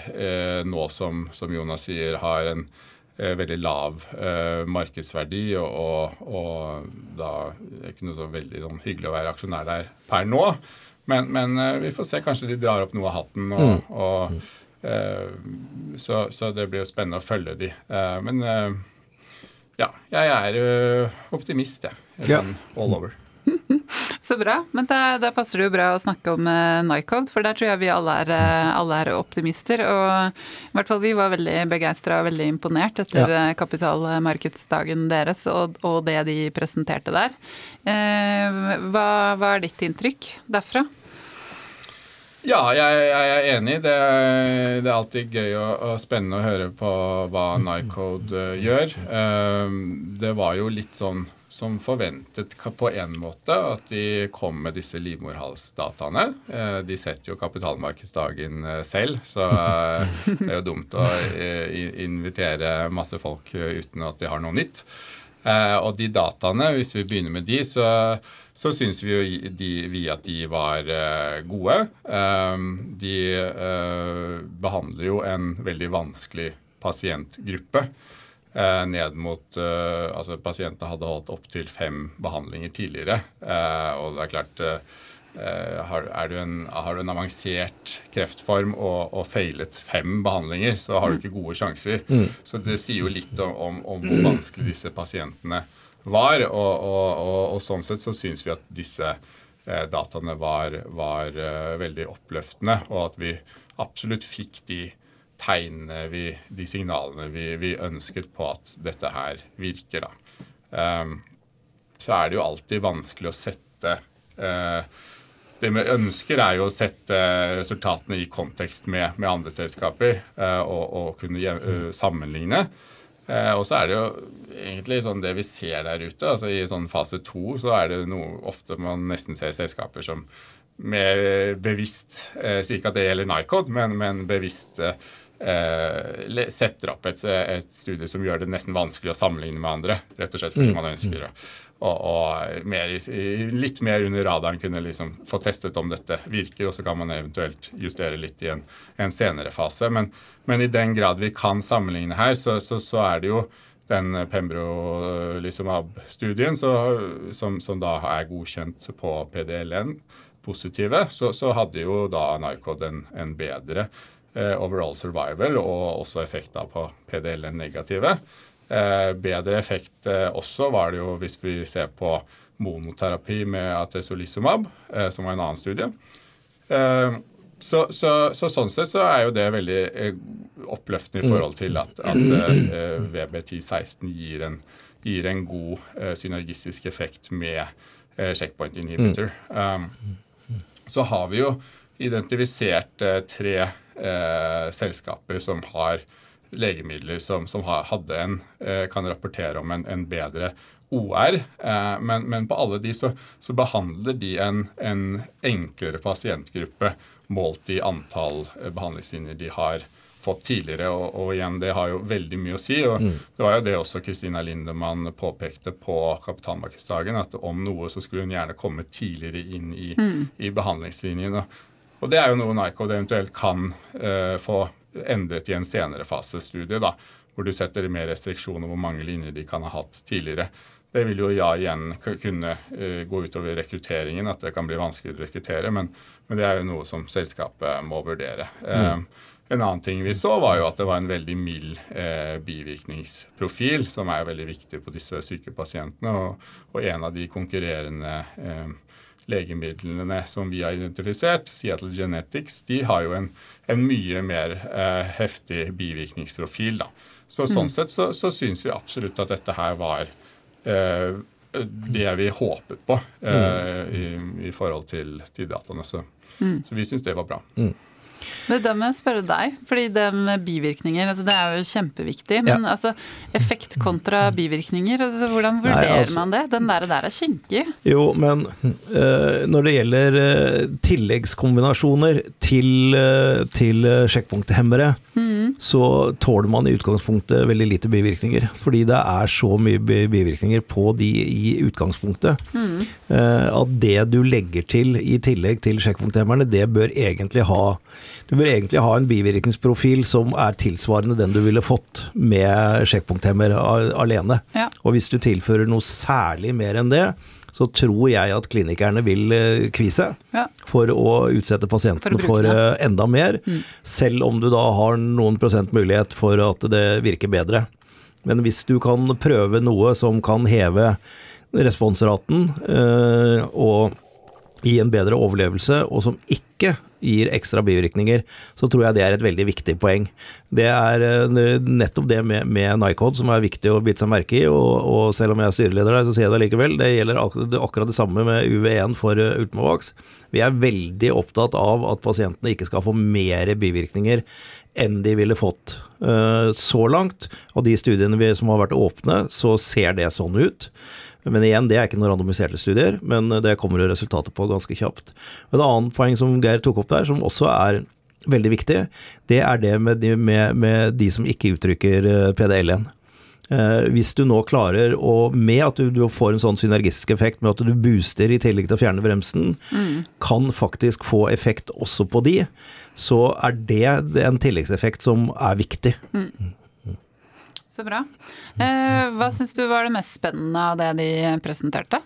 nå som, som Jonas sier, har en Eh, veldig lav eh, markedsverdi, og, og, da er det ikke noe så veldig sånn, hyggelig å være aksjonær der per nå. Men, men eh, vi får se. Kanskje de drar opp noe av hatten. og, mm. og eh, så, så, det blir jo spennende å følge de. Eh, men eh, ja, jeg er optimist, jeg. Ja. Sånn all over. Så bra. Men da, da, passer det jo bra å snakke om uh, Nycode, for der tror jeg vi alle er, uh, alle er, optimister. Og i hvert fall vi var veldig begeistra og veldig imponert etter ja. kapitalmarkedsdagen deres og, og, det de presenterte der. Eh, hva, hva, er ditt inntrykk derfra? Ja, jeg, jeg er enig. Det, det, er alltid gøy og, og, spennende å høre på hva Nycode gjør. det var jo litt sånn som forventet på en måte at de kom med disse livmorhalsdataene. Eh, de setter jo kapitalmarkedsdagen eh, selv, så eh, det er jo dumt å invitere masse folk uten at de har noe nytt. Og de dataene, hvis vi begynner med de, så, så syns vi jo de, vi at de var gode. De behandler jo en veldig vanskelig pasientgruppe. Eh, ned mot uh, altså Pasientene hadde holdt opptil fem behandlinger tidligere. Uh, og det er klart har, du en, har, du en, avansert kreftform og, og, feilet fem behandlinger, så har du ikke gode sjanser. Mm. Så det sier jo litt om, om, om, hvor vanskelig disse pasientene var. Og, og, og sånn sett så syns vi at disse dataene var, var veldig oppløftende, og at vi absolutt fikk de tegnene, vi, de signalene vi, vi, ønsket på at dette her virker. Da. Um, så er det jo alltid vanskelig å sette uh, Det vi ønsker, er jo å sette resultatene i kontekst med, med andre selskaper uh, og, og, kunne uh, sammenligne. og så er det jo egentlig sånn det vi ser der ute. altså I sånn fase to så er det noe ofte man nesten ser selskaper som med bevisst eh, Sier ikke at det gjelder Nycod, men, men bevisst eh, eh, setter opp et, et, studie som gjør det nesten vanskelig å sammenligne med andre. Rett og slett fordi mm. man ønsker å Og, og mer, litt mer under radaren kunne liksom få testet om dette virker, og så kan man eventuelt justere litt i en, en senere fase. Men, men, i den grad vi kan sammenligne her, så, så, så er det jo den Pembro- studien som, som, da er godkjent på PDLN positive, så, så hadde jo da Narkod en, en bedre overall survival og også effekter på PDL negative. Eh, bedre effekt eh, også var det jo hvis vi ser på monoterapi med atesolizumab, som var en annen studie. Så, så, så, sånn sett så er jo det veldig oppløftende i forhold til at, at VB1016 gir en, gir en god synergistisk effekt med checkpoint inhibitor. Um, så har vi jo identifisert tre eh, selskaper som har legemidler som, som hadde en, eh, kan rapportere om en, en bedre OR. Eh, men, men, på alle de så, så behandler de en, en, enklere pasientgruppe målt i antall eh, behandlingslinjer de har fått tidligere. Og, og, igjen, det har jo veldig mye å si. og mm. Det var jo det også Kristina Lindemann påpekte på kapitalmarkedsdagen, at om noe så skulle hun gjerne komme tidligere inn i, mm. i behandlingslinjen. og og Det er jo noe Nycode eventuelt kan eh, få endret i en senere fasestudie, da, hvor du setter mer restriksjoner hvor mange linjer de kan ha hatt tidligere. Det vil jo ja igjen kunne uh, gå utover rekrutteringen, at det kan bli vanskelig å rekruttere, men, men, det er jo noe som selskapet må vurdere. Mm. Uh, en annen ting vi så, var jo at det var en veldig mild eh, bivirkningsprofil, som er veldig viktig på disse syke pasientene. Og, og en av de konkurrerende eh, legemidlene som vi har identifisert, Seattle Genetics, de har jo en, en mye mer eh, heftig bivirkningsprofil. Da. Så Sånn mm. sett så, så syns vi absolutt at dette her var eh, det vi håpet på eh, mm. i, i, forhold til, til dataene. Så, mm. så vi syns det var bra. Mm. Men da må jeg spørre deg, fordi det med bivirkninger altså det er jo kjempeviktig. Men ja. altså, effekt kontra bivirkninger, altså, hvordan vurderer Nei, altså, man det? Den der, der er kinkig. Jo, men uh, når det gjelder uh, tilleggskombinasjoner til, uh, til sjekkpunkthemmere, mm. så tåler man i utgangspunktet veldig lite bivirkninger. Fordi det er så mye bivirkninger på de i utgangspunktet. Mm. at det du legger til i tillegg til sjekkpunkthemmerne, det bør egentlig ha du bør egentlig ha en bivirkningsprofil som er tilsvarende den du ville fått med sjekkpunkthemmer alene. Ja. Og hvis du tilfører noe særlig mer enn det, så tror jeg at klinikerne vil kvie kvise ja. for å utsette pasientene for, for eh, enda mer. Mm. Selv om du da har noen prosent mulighet for at det virker bedre. Men hvis du kan prøve noe som kan heve responsraten, øh, og gi en bedre overlevelse, og som ikke gir ekstra bivirkninger, så tror jeg det er et veldig viktig poeng. Det er eh, nettopp det med, med Nycod som er viktig å bite seg merke i, og, og selv om jeg er styreleder der, så sier jeg det likevel. Det gjelder akkurat, akkurat det samme med UV1 for uh, Ultimovax. Vi er veldig opptatt av at pasientene ikke skal få mer bivirkninger enn de ville fått. Uh, så langt, av de studiene som har vært åpne, så ser det sånn ut. Men igjen, det er ikke noen randomiserte studier, men det kommer jo resultatet på ganske kjapt. Et annet poeng som Geir tok opp der, som også er veldig viktig, det er det med de, med, med de som ikke uttrykker eh, PDL-en. Eh, hvis du nå klarer å, med at du, du, får en sånn synergistisk effekt med at du booster i tillegg til å fjerne bremsen, mm. kan faktisk få effekt også på de, så er det en tilleggseffekt som er viktig. Mm. Så bra. Eh, hva syns du var det mest spennende av det de presenterte?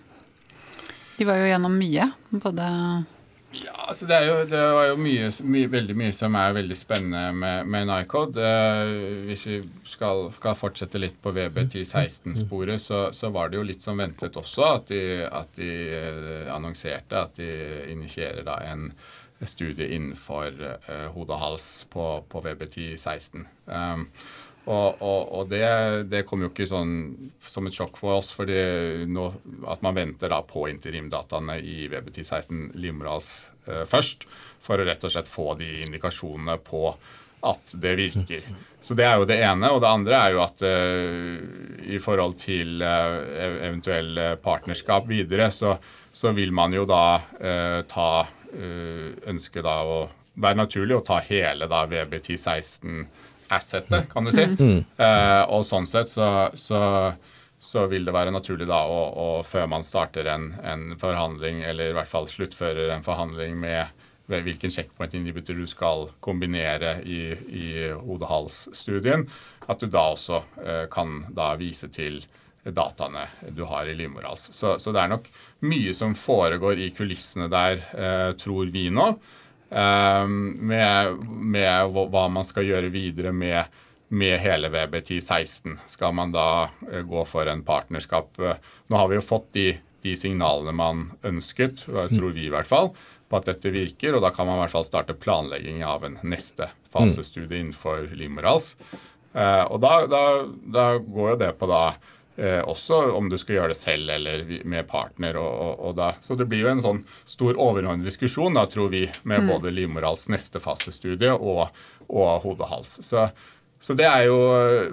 De var jo gjennom mye, både ja, altså det, jo, det var jo mye, mye, veldig mye som er veldig spennende med, med Nycode. Eh, hvis vi skal, skal, fortsette litt på VB1016-sporet, så, så, var det jo litt som ventet også at de, at de eh, annonserte at de initierer da en studie innenfor eh, hode og hals på, på VB1016. Um, og, og, og det, det, kom jo ikke sånn som et sjokk for oss, fordi nå, at man venter da på interimdataene i VB1016 Limras eh, først, for å rett og slett få de indikasjonene på at det virker. Så det er jo det ene. Og det andre er jo at eh, i forhold til eh, eventuell partnerskap videre, så, så, vil man jo da eh, ta eh, Ønske da å være naturlig å ta hele da VB1016 assetet, kan du si. Mm. Uh, og sånn sett så, så, så, vil det være naturlig da å, å før man starter en, en, forhandling, eller i hvert fall sluttfører en forhandling med hvilken checkpoint inhibitor du skal kombinere i, i hode-hals-studien, at du da også uh, kan da vise til dataene du har i livmorhals. Så, så, det er nok mye som foregår i kulissene der, uh, tror vi nå. Ehm, med, med, hva man skal gjøre videre med, med hele VB1016. Skal man da eh, gå for en partnerskap? Nå har vi jo fått de, de signalene man ønsket, tror vi i hvert fall, på at dette virker. Og da kan man i hvert fall starte planlegging av en neste fasestudie innenfor livmorhals. Uh, og da, da, da, går jo det på da Eh, også om du skal gjøre det selv eller med partner. Og, og, og da, så det blir jo en sånn stor overordnet diskusjon, da, tror vi, med mm. både livmorals neste fasestudie og, og hode-hals. Så, så, det jo,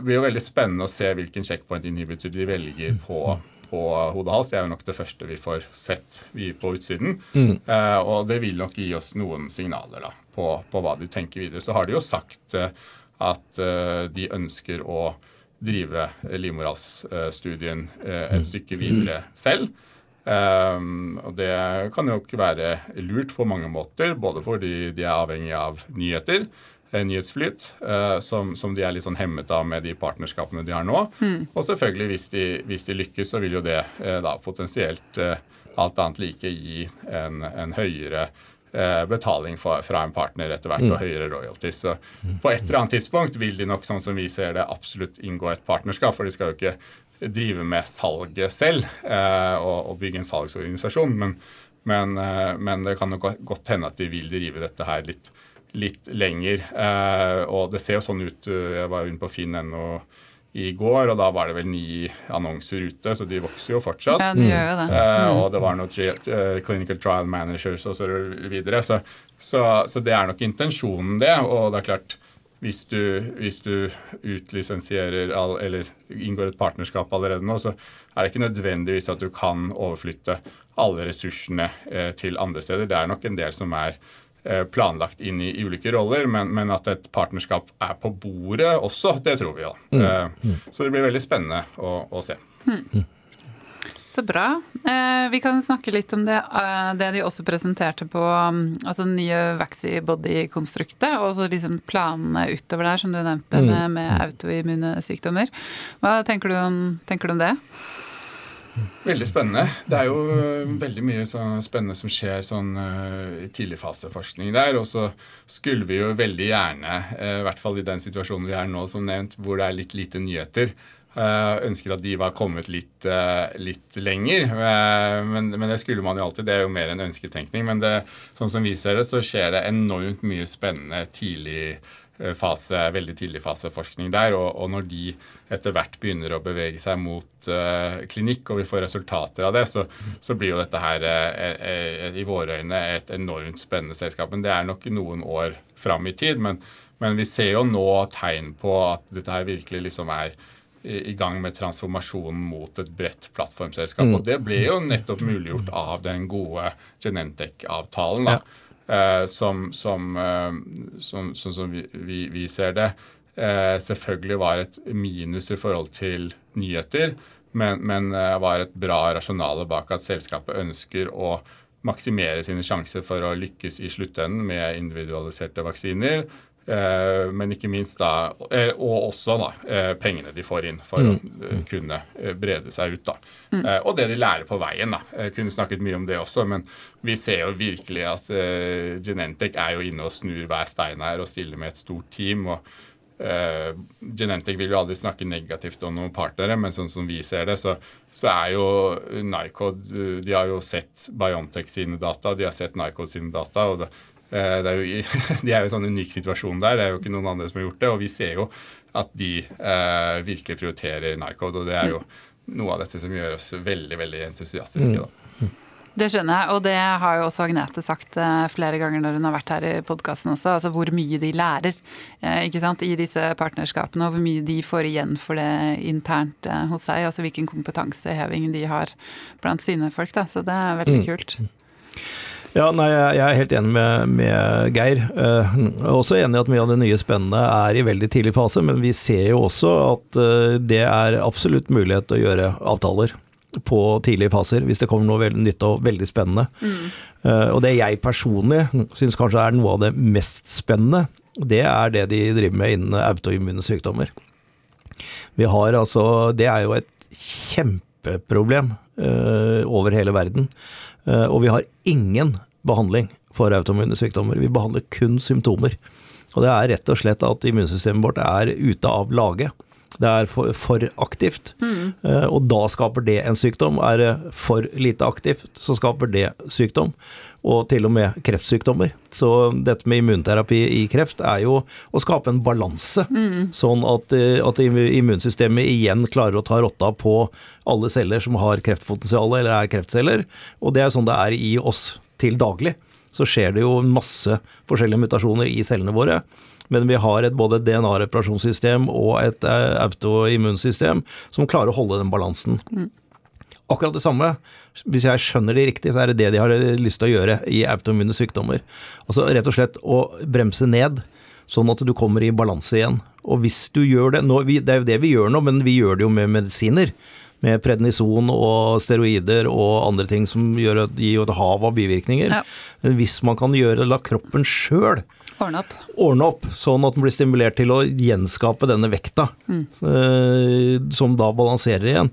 blir jo veldig spennende å se hvilken checkpoint inhibitor de velger på, på hode-hals. Det er jo nok det første vi får sett vi på utsiden. Mm. Eh, og det vil nok gi oss noen signaler da, på, på, hva de tenker videre. Så har de jo sagt eh, at eh, de ønsker å drive livmorhalsstudien eh, et stykke videre selv. Um, og det kan jo ikke være lurt på mange måter, både fordi de er avhengig av nyheter, eh, nyhetsflyt, uh, som, som, de er litt sånn hemmet av med de partnerskapene de har nå. Mm. Og selvfølgelig, hvis de, hvis de, lykkes, så vil jo det da potensielt alt annet like gi en, en høyere Eh, betaling for, fra en partner etter hvert, og mm. høyere royalties. Så på et eller annet tidspunkt vil de nok, sånn som vi ser det, absolutt inngå et partnerskap. For de skal jo ikke drive med salget selv eh, og, bygge en salgsorganisasjon. Men, men, eh, men, det kan nok godt hende at de vil drive dette her litt, litt lenger. Eh, og det ser jo sånn ut Jeg var inne på finn.no i går, og da var det vel ni annonser ute, så de vokser jo fortsatt. Ja, de gjør jo det. Mm. Uh, og det var noen tri uh, clinical trial managers og så videre. Så, så, så, det er nok intensjonen, det. Og det er klart, hvis du, hvis du utlisensierer all, eller inngår et partnerskap allerede nå, så er det ikke nødvendigvis at du kan overflytte alle ressursene eh, til andre steder. Det er nok en del som er Eh, planlagt inn i ulike roller, men, men, at et partnerskap er på bordet også, det tror vi jo. Mm. Mm. Så det blir veldig spennende å, å se. Mm. Så bra. Eh, vi kan snakke litt om det, eh, det de også presenterte på mm, altså nye Vaxi-body-konstruktet, og så liksom planene utover der, som du nevnte, mm. med, med autoimmune sykdommer. Hva tenker du om, tenker du om det? Veldig spennende. Det er jo øh, veldig mye spennende som skjer sånn uh, i tidligfaseforskning der. Og så skulle vi jo veldig gjerne, uh, i hvert fall i den situasjonen vi er nå, som nevnt, hvor det er litt lite nyheter, ønsket at de var kommet litt, litt lenger. Men, men, det skulle man jo alltid. Det er jo mer enn ønsketenkning. Men det, sånn som vi ser det, så skjer det enormt mye spennende tidlig fase, veldig tidlig faseforskning der. Og, og, når de etter hvert begynner å bevege seg mot klinikk, og vi får resultater av det, så, så blir jo dette her i våre øyne et enormt spennende selskap. Men det er nok noen år fram i tid. Men, men vi ser jo nå tegn på at dette her virkelig liksom er i gang med transformasjonen mot et bredt plattformselskap. Mm. Og det ble jo nettopp muliggjort av den gode Genentech-avtalen, ja. Eh, som, som, eh, som, som vi, vi, vi, ser det, eh, selvfølgelig var et minus i forhold til nyheter, men, men var et bra rasjonale bak at selskapet ønsker å maksimere sine sjanser for å lykkes i sluttenden med individualiserte vaksiner men ikke minst da, eh, Og også da, eh, pengene de får inn for mm. å kunne brede seg ut. da. Mm. Og det de lærer på veien. da. Jeg kunne snakket mye om det også, men vi ser jo virkelig at Genentech er jo inne og snur hver stein her og stiller med et stort team. og Uh, Genentech vil jo aldri snakke negativt om noen partnere, men sånn som vi ser det, så, så er jo Nycod De har jo sett Biontech sine data, de har sett Nycod sine data. og det, Eh, er jo, de er jo i en sånn unik situasjon der. Det er jo ikke noen andre som har gjort det. Og vi ser jo at de eh, virkelig prioriterer Nycode, og det er jo noe av dette som gjør oss veldig veldig entusiastiske. da. Det skjønner jeg, og det har jo også Agnete sagt eh, flere ganger når hun har vært her i podkasten også. Altså hvor mye de lærer eh, ikke sant, i disse partnerskapene, og hvor mye de får igjen for det internt hos seg. Altså hvilken kompetanseheving de har blant sine folk. Da. Så det er veldig mm. Ja, nei, Jeg er helt enig med, med Geir. Eh, er også enig i at mye av det nye spennende er i veldig tidlig fase, men vi ser jo også at eh, det er absolutt mulighet til å gjøre avtaler på tidlige faser, hvis det kommer noe veldig nytt og veldig spennende. Mm. Uh, og det jeg personlig syns kanskje er noe av det mest spennende, det er det de driver med innen autoimmune sykdommer. Vi har altså Det er jo et kjempeproblem uh, over hele verden. Uh, og vi har ingen behandling for autoimmune sykdommer. Vi behandler kun symptomer. Og det er rett og slett at immunsystemet vårt er ute av lage. Det er for, for aktivt, mm. uh, og da skaper det en sykdom. Er det for lite aktivt, så skaper det sykdom, og til og med kreftsykdommer. Så dette med immunterapi i kreft er jo å skape en balanse, mm. sånn at, uh, at, immunsystemet igjen klarer å ta rotta på alle celler som har kreftpotensial eller er kreftceller, og det er sånn det er i oss til daglig, så skjer det jo masse forskjellige mutasjoner i cellene våre. Men vi har et, både DNA-reparasjonssystem og et eh, autoimmunsystem som klarer å holde den balansen. Mm. Akkurat det samme, hvis jeg skjønner det riktig, så er det det de har lyst til å gjøre i autoimmune sykdommer. Altså rett og slett å bremse ned, sånn at du kommer i balanse igjen. Og hvis du gjør det nå, Det er jo det vi gjør nå, men vi gjør det jo med medisiner med prednison og steroider og andre ting som gir et hav av bivirkninger. Ja. Men hvis man kan gjøre la kroppen sjøl Ordne opp. Ordne opp, Sånn at den blir stimulert til å gjenskape denne vekta, mm. eh, som da balanserer igjen.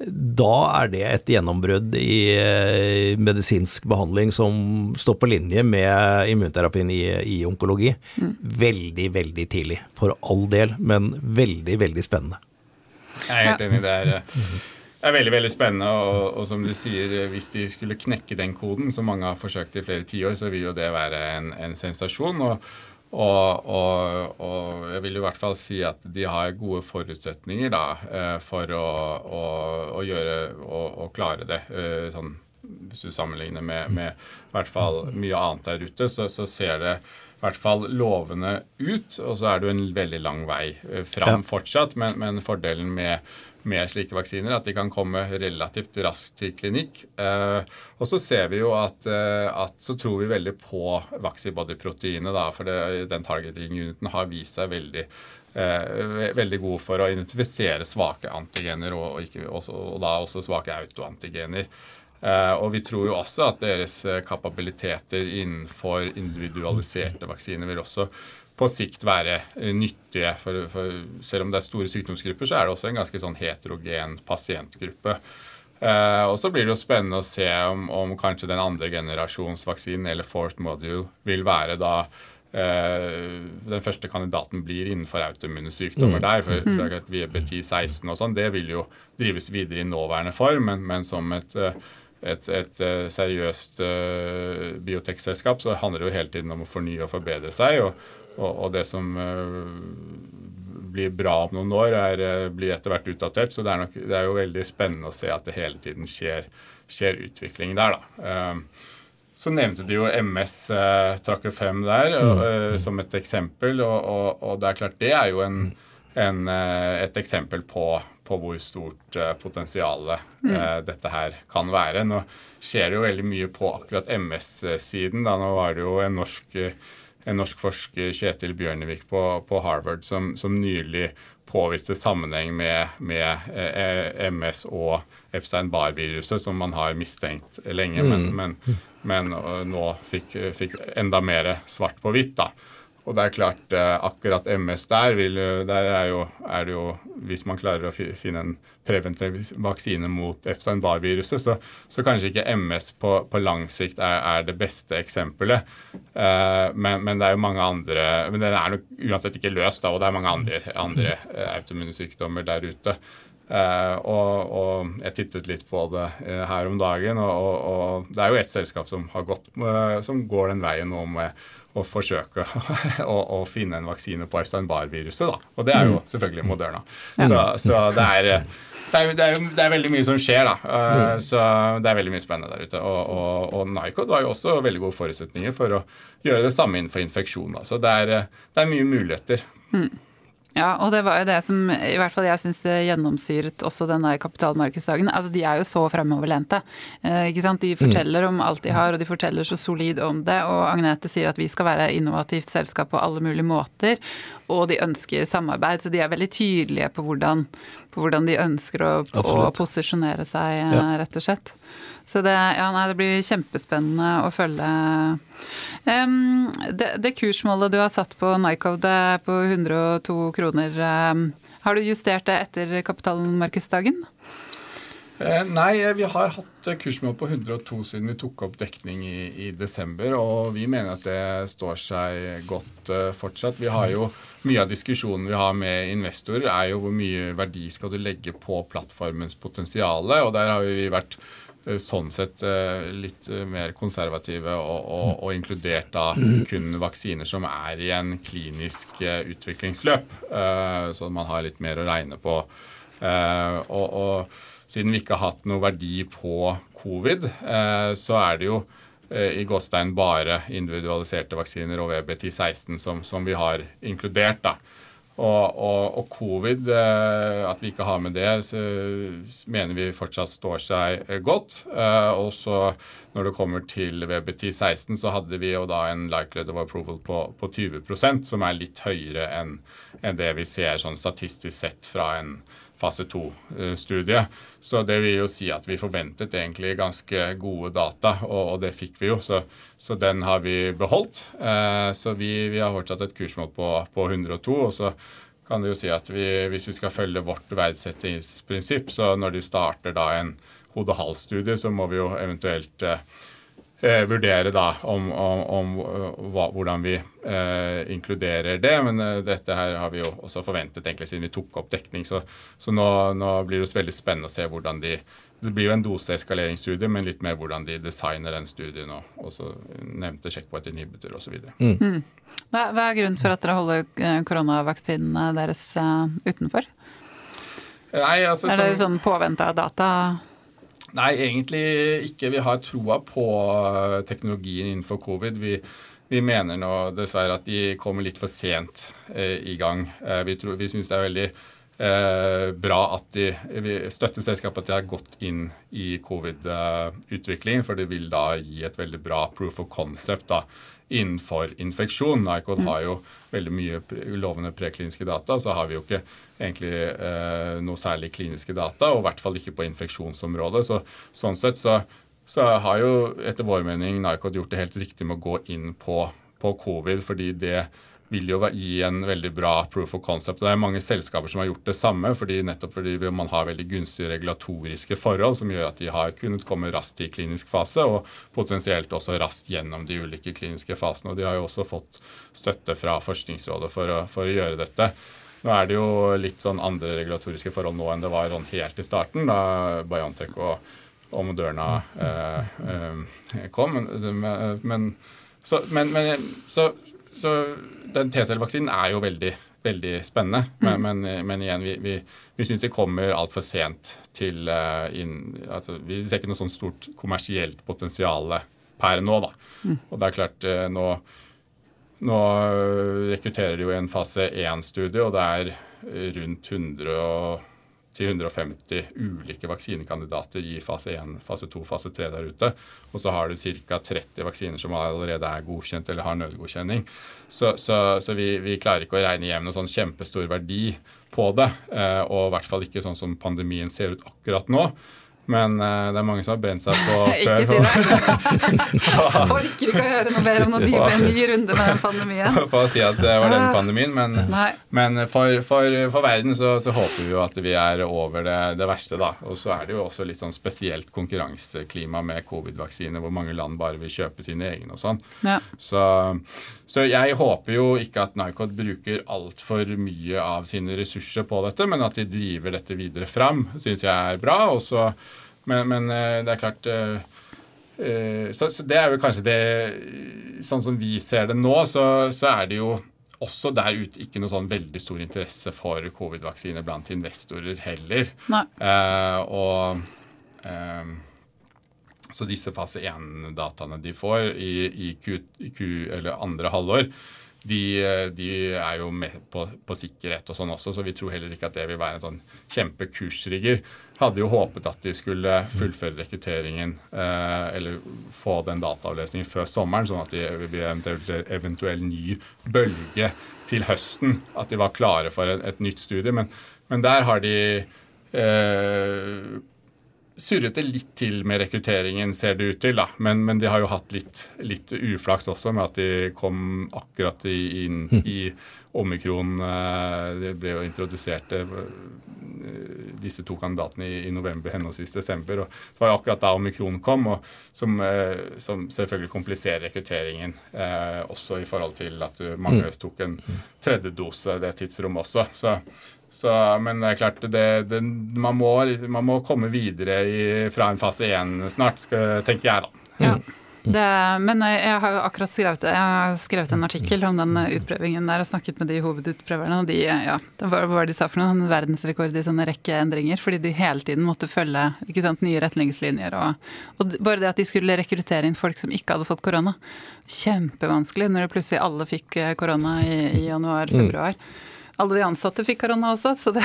Da er det et gjennombrudd i eh, medisinsk behandling som står på linje med immunterapien i, i onkologi. Mm. Veldig, veldig tidlig. For all del, men veldig, veldig spennende. Jeg er helt enig. Det er, det er veldig veldig spennende. Og, og, som du sier, hvis de skulle knekke den koden, som mange har forsøkt i flere tiår, så vil jo det være en, en sensasjon. Og, og, og, og, jeg vil i hvert fall si at de har gode forutsetninger da, eh, for å, å, å gjøre og, klare det. Eh, sånn, hvis du sammenligner med, med i hvert fall mye annet der ute, så, så ser det i hvert fall lovende ut. Og så er det jo en veldig lang vei eh, fram fortsatt, men, men fordelen med, med, slike vaksiner er at de kan komme relativt raskt til klinikk. Eh, og så ser vi jo at, eh, at, så tror vi veldig på vaccibody-proteinet, for det, den targeting-uniten har vist seg veldig Eh, veldig god for å identifisere svake antigener, og, ikke, også, og da også svake autoantigener. Uh, og vi tror jo også at deres kapabiliteter innenfor individualiserte vaksiner vil også på sikt være uh, nyttige. For, for, selv om det er store sykdomsgrupper, så er det også en ganske sånn heterogen pasientgruppe. og så blir det jo spennende å se om, om kanskje den andre generasjons vaksinen, eller fourth module, vil være da den første kandidaten blir innenfor autoimmune sykdommer mm. der. for mm. VB10-16 og sånn, det vil jo drives videre i nåværende form, men, men som et, et, et seriøst uh, biotekselskap så handler det jo hele tiden om å fornye og forbedre seg. og, og, og det som uh, blir bra om noen år, er, blir etter hvert utdatert. Så det er, nok, det er, jo veldig spennende å se at det hele tiden skjer, skjer utvikling der. da. Så nevnte du jo MS, eh, trakk frem der og, uh, som et eksempel. Og, og, og, det er klart, det er jo en, en, et eksempel på, på hvor stort potensial mm. dette her kan være. Nå skjer det jo veldig mye på akkurat MS-siden. da Nå var det jo en norsk, en norsk forsker, Kjetil Bjørnevik på, på Harvard, som, som nylig påviste sammenheng med, med eh, MS og Epstein-Barr-viruset, som man har mistenkt lenge, men, mm. men, men nå fikk, fikk, enda mer svart på hvitt. da. Og det er klart, eh, akkurat MS der, vil, der er, jo, er, det jo Hvis man klarer å finne en preventiv vaksine mot Epstein-Barr-viruset, så, så, kanskje ikke MS på, på lang sikt er, er, det beste eksempelet. Uh, men, men, det er jo mange andre Men den er nok uansett ikke løst, da, og det er mange andre, andre uh, autoimmune der ute. Uh, og, og, jeg tittet litt på det uh, her om dagen, og, og, og, det er jo et selskap som, har gått, som går den veien nå med å forsøke å, å, finne en vaksine på Epstein-Barr-viruset. Og det er jo mm. selvfølgelig Moderna. Så, så det, er, det, er, det, er, det, er, veldig mye som skjer, da. Mm. Så det er veldig mye spennende der ute. Og, og, og Nycod har jo også veldig gode forutsetninger for å gjøre det samme innenfor infeksjon. Da. Så det er, det er mye muligheter. Mm. Ja, og det var jo det som i hvert fall jeg syns gjennomsyret også denne kapitalmarkedsdagen. Altså, de er jo så fremoverlente. Eh, ikke sant? De forteller om alt de har, og de forteller så solid om det. Og Agnete sier at vi skal være innovativt selskap på alle mulige måter. Og de ønsker samarbeid, så de er veldig tydelige på hvordan, på hvordan de ønsker å, å posisjonere seg, ja. rett og slett. Så det, ja, nei, det blir kjempespennende å følge. Um, det, det, kursmålet du har satt på Nycov, på 102 kroner. Um, har du justert det etter kapitalmarkedsdagen? Eh, nei, vi har hatt kursmål på 102 siden vi tok opp dekning i, i, desember. Og vi mener at det står seg godt uh, fortsatt. Vi har jo Mye av diskusjonen vi har med investorer, er jo hvor mye verdi skal du legge på plattformens potensial. Og der har vi vært Eh, sånn sett eh, litt eh, mer konservative og, og, og, inkludert da kun vaksiner som er i en klinisk utviklingsløp. Så man har litt mer å regne på. Og, og siden vi ikke har hatt noe verdi på covid, så er det jo i gåstein bare individualiserte vaksiner og VBT16 som, som vi har inkludert. da. Og, og, og, covid, eh, at vi ikke har med det, så mener vi fortsatt står seg eh, godt. Eh, og så når det kommer til VBT16, så hadde vi jo da en likelihood of approval på, på 20% som er litt høyere enn, enn det vi ser sånn statistisk sett fra en fase 2-studie. Så det vil jo si at vi forventet egentlig ganske gode data, og, og det fikk vi jo. Så, så, den har vi beholdt. Eh, så vi, vi, har fortsatt et kursmål på, på 102. og så kan du jo si at vi, Hvis vi skal følge vårt verdsettingsprinsipp, så når de starter da en hode-hals-studie, så må vi jo eventuelt eh, eh, vurdere da om, om, om hva, hvordan vi eh, inkluderer det. Men eh, dette her har vi jo også forventet egentlig siden vi tok opp dekning. Så, så nå, nå, blir det veldig spennende å se hvordan de det blir jo en doseeskaleringsstudie, men litt mer hvordan de designer den studien. Og også nevnte checkpoint inhibitor osv. Mm. Mm. Hva, hva er grunnen for at dere holder eh, koronavaksinene deres uh, utenfor? Nei, altså, er det sånn påvente av data? Nei, egentlig ikke. Vi har troa på eh, teknologien innenfor covid. Vi, vi mener nå dessverre at de kommer litt for sent eh, i gang. Eh, vi, tror, vi syns det er veldig eh, bra at de støtter selskapet at de har gått inn i covid-utvikling, for det vil da gi et veldig bra proof of concept. da innenfor infeksjon. Nycod mm. har jo veldig mye lovende prekliniske data, så har vi jo ikke egentlig eh, noe særlig kliniske data, og i hvert fall ikke på infeksjonsområdet. Så, sånn sett så, så, har jo etter vår mening Nycod gjort det helt riktig med å gå inn på, på covid, fordi det vil jo gi en veldig bra proof of concept. Det er mange selskaper som har gjort det samme, fordi nettopp fordi man har veldig gunstige regulatoriske forhold som gjør at de har kunnet komme raskt i klinisk fase, og potensielt også raskt gjennom de ulike kliniske fasene. Og de har jo også fått støtte fra Forskningsrådet for å, for å gjøre dette. Nå er det jo litt sånn andre regulatoriske forhold nå enn det var sånn helt i starten, da Biontech og, og Moderna eh, eh, kom. Men, men, så, men, men så, så den T-cellevaksinen er jo veldig, veldig spennende. Men, mm. men, men, igjen, vi, vi, vi syns det kommer altfor sent til uh, inn, altså, Vi ser ikke noe sånn stort kommersielt potensial per nå, da. Mm. Og det er klart, uh, nå, nå rekrutterer de jo en fase 1-studie, og det er rundt 100 og til 150 ulike vaksinekandidater i fase 1, fase 2, fase 3 der ute. Og så har du ca. 30 vaksiner som allerede er godkjent eller har nødgodkjenning. Så, så, så vi, vi, klarer ikke å regne hjem noen sånn kjempestor verdi på det. Eh, og i hvert fall ikke sånn som pandemien ser ut akkurat nå. Men uh, det er mange som har brent seg på før. ikke si det. Orker ikke å høre noe mer om noe dyp en ny runde med den pandemien. For å si at det var den ah. pandemien, men, men for, for, for, verden så, så, håper vi jo at vi er over det, det, verste, da. Og så er det jo også litt sånn spesielt konkurranseklima med covid-vaksine, hvor mange land bare vil kjøpe sine egne og sånn. Ja. Så, så, jeg håper jo ikke at Nycod bruker altfor mye av sine ressurser på dette, men at de driver dette videre fram, syns jeg er bra. og så men, men eh, det er klart eh, eh, så, så, det er jo kanskje det Sånn som vi ser det nå, så, så er det jo også der ute ikke noe sånn veldig stor interesse for covid-vaksine blant investorer heller. Eh, og eh, Så disse fase 1-dataene de får i, i, Q, Q, eller andre halvår, de, de, er jo med på, på, sikkerhet og sånn også, så vi tror heller ikke at det vil være en sånn kjempekursrigger hadde jo håpet at de skulle fullføre rekrutteringen eh, eller få den dataavlesningen før sommeren, sånn at det blir en eventuell, ny bølge til høsten. At de var klare for et nytt studie. Men, men, der har de eh, surret det litt til med rekrutteringen, ser det ut til. da. Men, men de har jo hatt litt, litt, uflaks også med at de kom akkurat inn i omikron. Eh, det ble jo introdusert eh, disse to kandidatene i, i november, henholdsvis desember. og Det var jo akkurat da omikron kom, og som, eh, som selvfølgelig kompliserer rekrutteringen. Eh, også i forhold til at mange mm. tok en tredje dose det tidsrommet også. Så, så, men det er klart, det, det, man, må, man, må, komme videre i, fra en fase én snart, skal, tenker jeg da. Ja. Det, men jeg har jo akkurat skrevet, jeg har skrevet en artikkel om den utprøvingen der og snakket med de hovedutprøverne. og de, ja, det var, Hva var det de sa for noe? Verdensrekord i sånne rekkeendringer. Fordi de hele tiden måtte følge ikke sant, nye retningslinjer. Og, og, bare det at de skulle rekruttere inn folk som ikke hadde fått korona. Kjempevanskelig når det plutselig alle fikk eh, korona i, i januar-februar. Mm. Alle de ansatte fikk korona også, så det,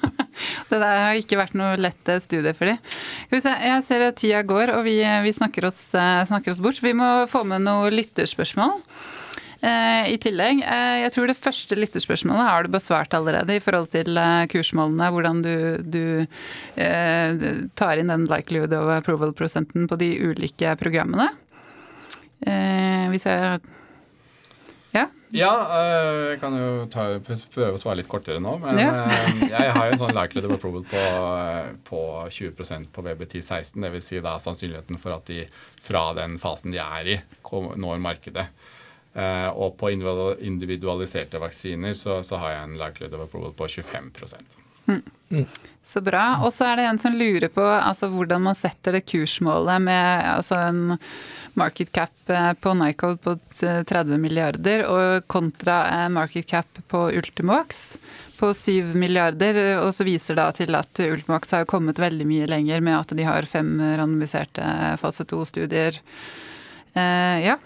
det der har ikke vært noe lett studie for dem. Jeg ser at tida går, og vi, vi snakker, oss, eh, snakker, oss, bort. Vi må få med noen lytterspørsmål. Eh, I tillegg, eh, jeg tror det første lytterspørsmålet har du besvart allerede i forhold til kursmålene. Hvordan du, du tar inn den likelihood of approval-prosenten på de ulike programmene. Hvis jeg ja, eh, jeg kan jo ta, prøve å svare litt kortere nå. Men ja. Eh, jeg har jo en sånn likelihood of approval på, eh, på 20% på VB1016. Dvs. Si da sannsynligheten for at de fra den fasen de er i, når markedet. Og på individualiserte vaksiner så, så har jeg en likelihood of approval på 25 mm. Mm. Så bra. Og så er det en som lurer på altså, hvordan man setter det kursmålet med altså, en market cap eh, på Nycode på 30 milliarder, og kontra eh, market cap på Ultimax på 7 milliarder. Og så viser det til at Ultimax har kommet veldig mye lenger med at de har fem randomiserte fase to-studier. Eh, ja.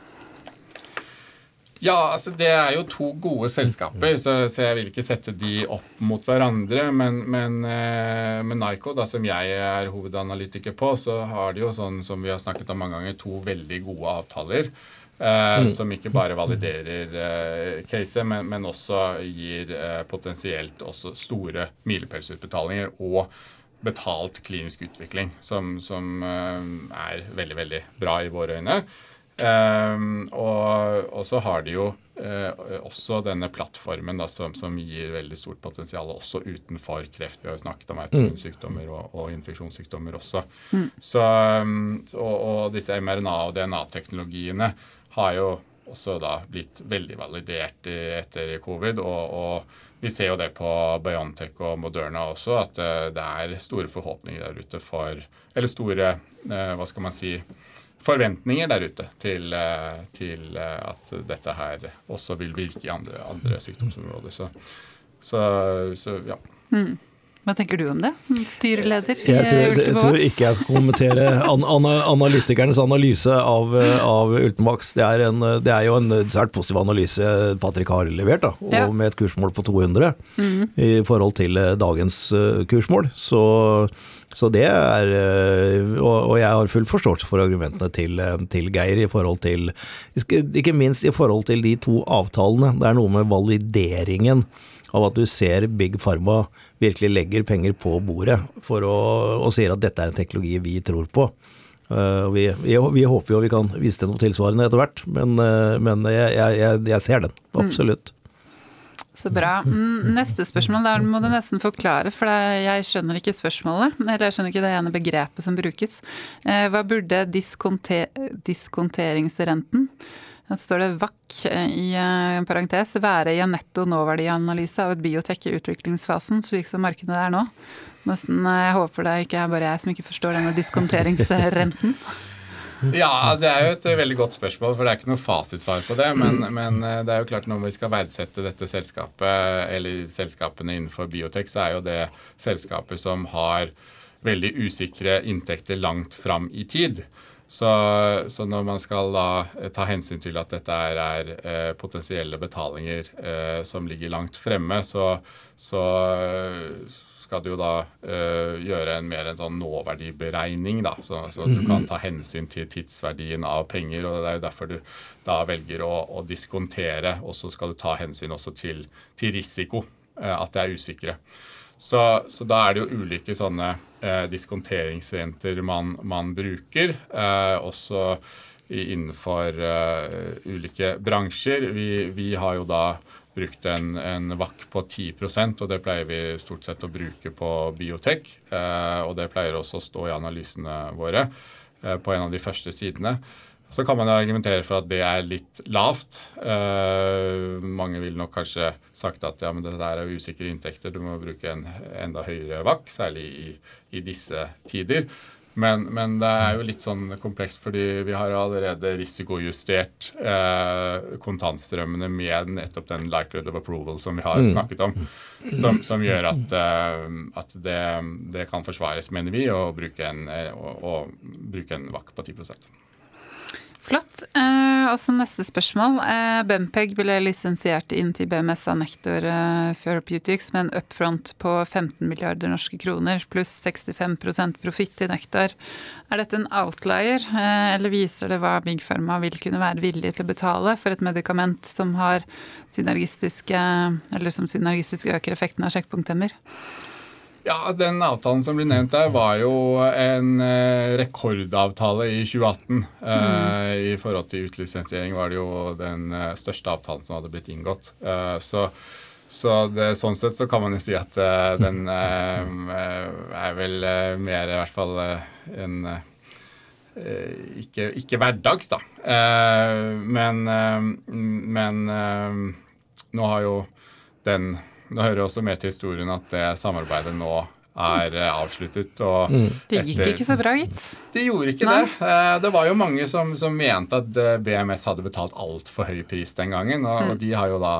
Ja, altså det er jo to gode selskaper, så, så, jeg vil ikke sette de opp mot hverandre. Men, men eh, med Nico, da, som jeg er hovedanalytiker på, så har de jo sånn som vi har snakket om mange ganger, to veldig gode avtaler. Eh, mm. Som ikke bare validerer eh, caset, men, men, også gir eh, potensielt også store milepælsutbetalinger og betalt klinisk utvikling, som, som eh, er veldig, veldig bra i våre øyne. Um, og, og, så har de jo uh, også denne plattformen da, som, som, gir veldig stort potensial også utenfor kreft. Vi har jo snakket om autoimmunsykdommer og, og, infeksjonssykdommer også. Mm. Så, um, og, og, disse mRNA- og DNA-teknologiene har jo også da blitt veldig validert i, etter covid. og vi ser jo det på Biontech og Moderna også, at uh, det er store forhåpninger der ute for Eller store, uh, hva skal man si forventninger der ute til, eh, til, eh, at dette her også vil virke i andre, andre sykdomsområder. Så, så, så ja. Mm. Hva tenker du om det, som styreleder? Jeg tror, jeg, jeg tror ikke jeg skal kommentere an, an, analytikernes analyse av, av Ultimax. Det er, en, det er, jo en svært positiv analyse Patrick har levert, da, og ja. med et kursmål på 200 mm. i forhold til eh, dagens kursmål. Så så det er eh, Og jeg har full forståelse for argumentene til, eh, til, Geir i forhold til Ikke minst i forhold til de to avtalene. Det er noe med valideringen av at du ser Big Pharma virkelig legger penger på bordet for å, og sier at dette er en teknologi vi tror på. Uh, vi, vi, vi, håper jo vi kan vise til noe tilsvarende etter hvert, men, uh, men jeg, jeg, jeg, ser den. Mm. Så bra. Mm, neste spørsmål, der må du nesten forklare, for jeg skjønner ikke spørsmålet. Eller jeg skjønner ikke det ene begrepet som brukes. Eh, hva burde diskonter diskonteringsrenten her står det VAC eh, i en eh, parentes være i en netto nåverdianalyse av et biotek i utviklingsfasen, slik som markedet er nå. Jeg håper det ikke er bare jeg som ikke forstår denne diskonteringsrenten. Ja, det er jo et veldig godt spørsmål, for det er ikke noe fasitsvar på det. Men, men, eh, det er jo klart når vi skal verdsette dette selskapet, eller selskapene innenfor biotek, så er jo det selskaper som har veldig usikre inntekter langt fram i tid. Så, så, når man skal da ta hensyn til at dette er, er eh, potensielle betalinger eh, som ligger langt fremme, så, så skal du da uh, gjøre en mer en sånn nåverdiberegning, da, så, så, du kan ta hensyn til tidsverdien av penger. og Det er jo derfor du da velger å, å diskontere, og så skal du ta hensyn også til, til risiko, uh, at det er usikre. Så, så, da er det jo ulike sånne uh, diskonteringsrenter man, man bruker. også innenfor ulike bransjer. Vi, vi har jo da brukt en, en vakk på 10% og det pleier vi stort sett å bruke på biotek. Eh, og det pleier også å stå i analysene våre eh, på en av de første sidene. Så kan man argumentere for at det er litt lavt. Eh, mange vil nok kanskje sagt at ja, men det der er usikre inntekter, du må bruke en enda høyere VAC, særlig i, i disse tider. Men, men, det er jo litt sånn komplekst, fordi vi har allerede risikojustert eh, kontantstrømmene med nettopp den likelihood of approval som vi har mm. snakket om. Som, som gjør at, eh, at det, det, kan forsvares, mener vi, å bruke en, å, å bruke en VAK på 10 Flott. Eh, også neste spørsmål. Eh, Bempeg ble lisensiert inn til BMS av Nektor eh, Therapeutics med en upfront på 15 milliarder norske kroner pluss 65% profitt i Nektar. Er dette en outlier, eh, eller viser det hva Big Pharma vil kunne være villig til å betale for et medikament som synergistiske, som synergistisk øker effekten av sjekkpunkthemmer? Ja, Den avtalen som ble nevnt der, var jo en eh, rekordavtale i 2018. Eh, mm. I forhold til utlisensiering var det jo den eh, største avtalen som hadde blitt inngått. Eh, så, så det, sånn sett så kan man jo si at eh, den eh, er vel mer i hvert fall en ikke, ikke, hverdags, da. men men nå har jo den det hører også med til historien at det samarbeidet nå er eh, avsluttet. Mm. Det gikk etter, ikke så bra, gitt. Det gjorde ikke Nei. det. Eh, det var jo mange som, som mente at eh, BMS hadde betalt altfor høy pris den gangen, og, mm. de har jo da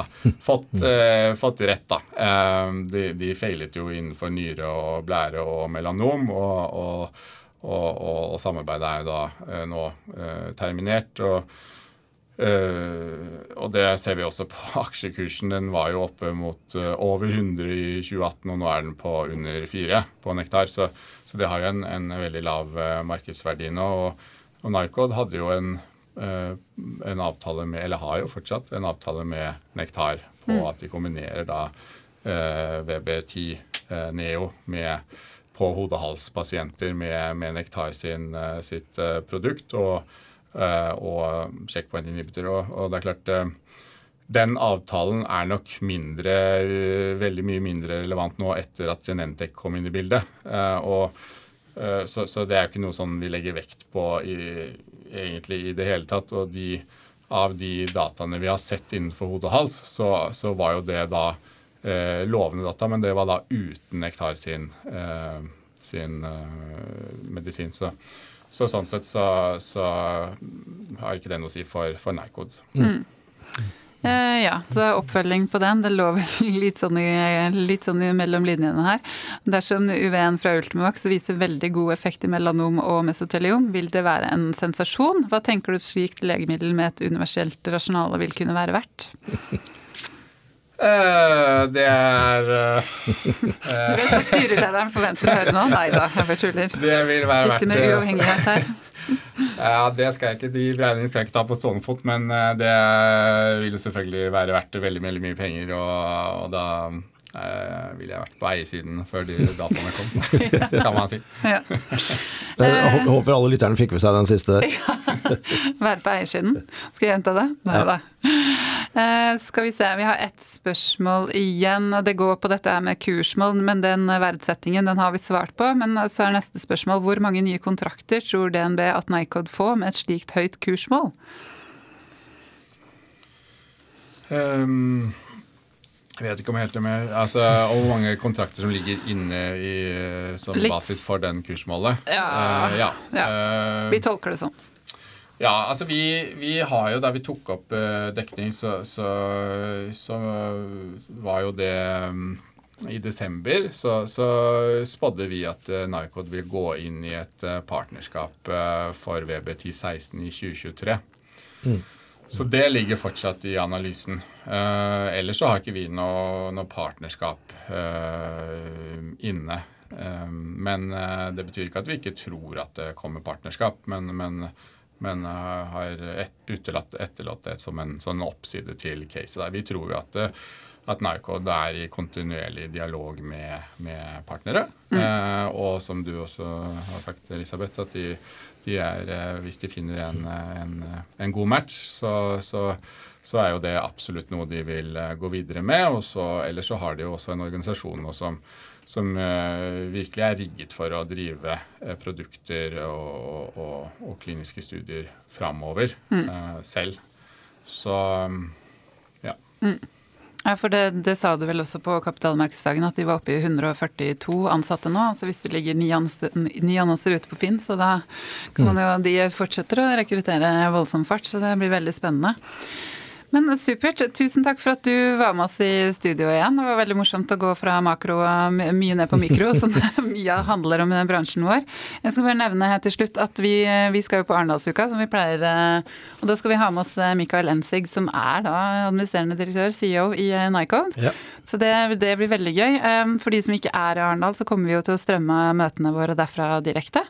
fått, uh, fått rett, da. De, de, feilet jo innenfor nyre og blære og melanom, og, og, og samarbeidet er jo da nå uh, terminert. og Uh, og det ser vi også på aksjekursen. Den var jo oppe mot uh, over 100 i 2018, og nå er den på under 4 på Nektar. Så, så det har jo en, en veldig lav uh, markedsverdi nå. Og, og Nycod hadde jo en, en, avtale med, eller har jo fortsatt en avtale med Nektar på mm. at de kombinerer da VB10 Neo med på hodehalspasienter med, med Nektar sin, sitt produkt. og og checkpoint inhibitor. Og, og det er klart den avtalen er nok mindre, veldig mye mindre relevant nå etter at Genentech kom inn i bildet. Og, så, så, det er jo ikke noe sånn vi legger vekt på i, egentlig i det hele tatt. Og de, av de dataene vi har sett innenfor hode og hals, så, så var jo det da eh, lovende data, men det var da uten Nektar sin, eh, sin eh, medisin. Så, så, sånn sett så, så, har ikke det noe å si for, for Nycode. Mm. Uh, ja, så oppfølging på den. Det lå litt sånn, i, litt sånn i mellom linjene her. Dersom UV-en fra Ultimovax viser veldig god effekt i melanom og mesoteliom, vil det være en sensasjon? Hva tenker du slikt legemiddel med et universelt rasjonale vil kunne være verdt? Uh, det er uh, Du vet hva styrelederen forventer å høre nå? Nei da, jeg bare tuller. Det vil være Viktig med uavhengighet her. Ja, det skal jeg ikke, De beregningene skal jeg ikke ta på stående fot, men det vil jo selvfølgelig være verdt veldig, veldig mye penger. Og, og da eh, ville jeg vært på eiersiden før de dataene kom, kan man si. Ja. Jeg håper alle lytterne fikk med seg den siste. Ja. Være på eiersiden. Skal jeg gjenta det? Nei ja. da. Eh, skal vi se, vi har ett spørsmål igjen. og Det går på dette med kursmål, men den verdsettingen den har vi svart på. Men så er neste spørsmål hvor mange nye kontrakter tror DNB at Nycod får med et slikt høyt kursmål? Um, jeg vet ikke om helt det mer. Altså, og hvor mange kontrakter som ligger inne i, som Litt. basis for den kursmålet. Ja, uh, ja. ja. Uh, vi tolker det sånn. Ja, altså vi, vi, har jo Da vi tok opp uh, dekning, så, så, så, var jo det um, I desember så, så spådde vi at uh, Nycod vil gå inn i et partnerskap for VB1016 i 2023. Mm. Så det ligger fortsatt i analysen. Uh, ellers så har ikke vi noe, noe partnerskap inne. men det betyr ikke at vi ikke tror at det kommer partnerskap. men, men men har et, utelatt, etterlatt det som en sånn oppside til caset. der. Vi tror jo at, at Narcod er i kontinuerlig dialog med, med partnere. Mm. Eh, og som du også har sagt, Elisabeth, at de, de er, eh, hvis de finner en, en, en god match, så, så, så, er jo det absolutt noe de vil eh, gå videre med. og så, Ellers så har de jo også en organisasjon som som uh, virkelig er rigget for å drive produkter og, og, og, kliniske studier framover mm. selv. Så um, ja. Mm. Ja, for det, det, sa du vel også på kapitalmarkedsdagen, at de var oppe i 142 ansatte nå. Så hvis det ligger ni annonser ute på Finn, så da kan man mm. jo De fortsetter å rekruttere voldsom fart, så det blir veldig spennende. Men supert. Tusen takk for at du var med oss i studio igjen. Det var veldig morsomt å gå fra makro mye ned på mikro, som mye handler om bransjen vår. Jeg skal bare nevne her til slutt at vi, vi skal jo på Arendalsuka, som vi pleier. Eh, og da skal vi ha med oss eh, Mikael Ensig, som er da administrerende direktør, CEO i eh, Nycode. Ja. Så det, det, blir veldig gøy. For de som ikke er i Arendal, så kommer vi jo til å strømme møtene våre derfra direkte.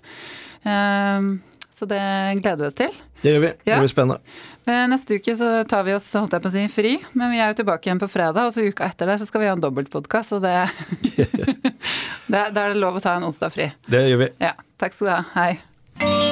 Så det gleder vi oss til. Det gjør vi. Det blir spennende. Eh, neste uke så tar vi oss holdt jeg på å si, fri, men vi er jo tilbake igjen på fredag. Og så uka etter det så skal vi ha en dobbeltpodkast, og det, det Da er det lov å ta en onsdag fri. Det gjør vi. Ja. Takk skal du ha. Hei.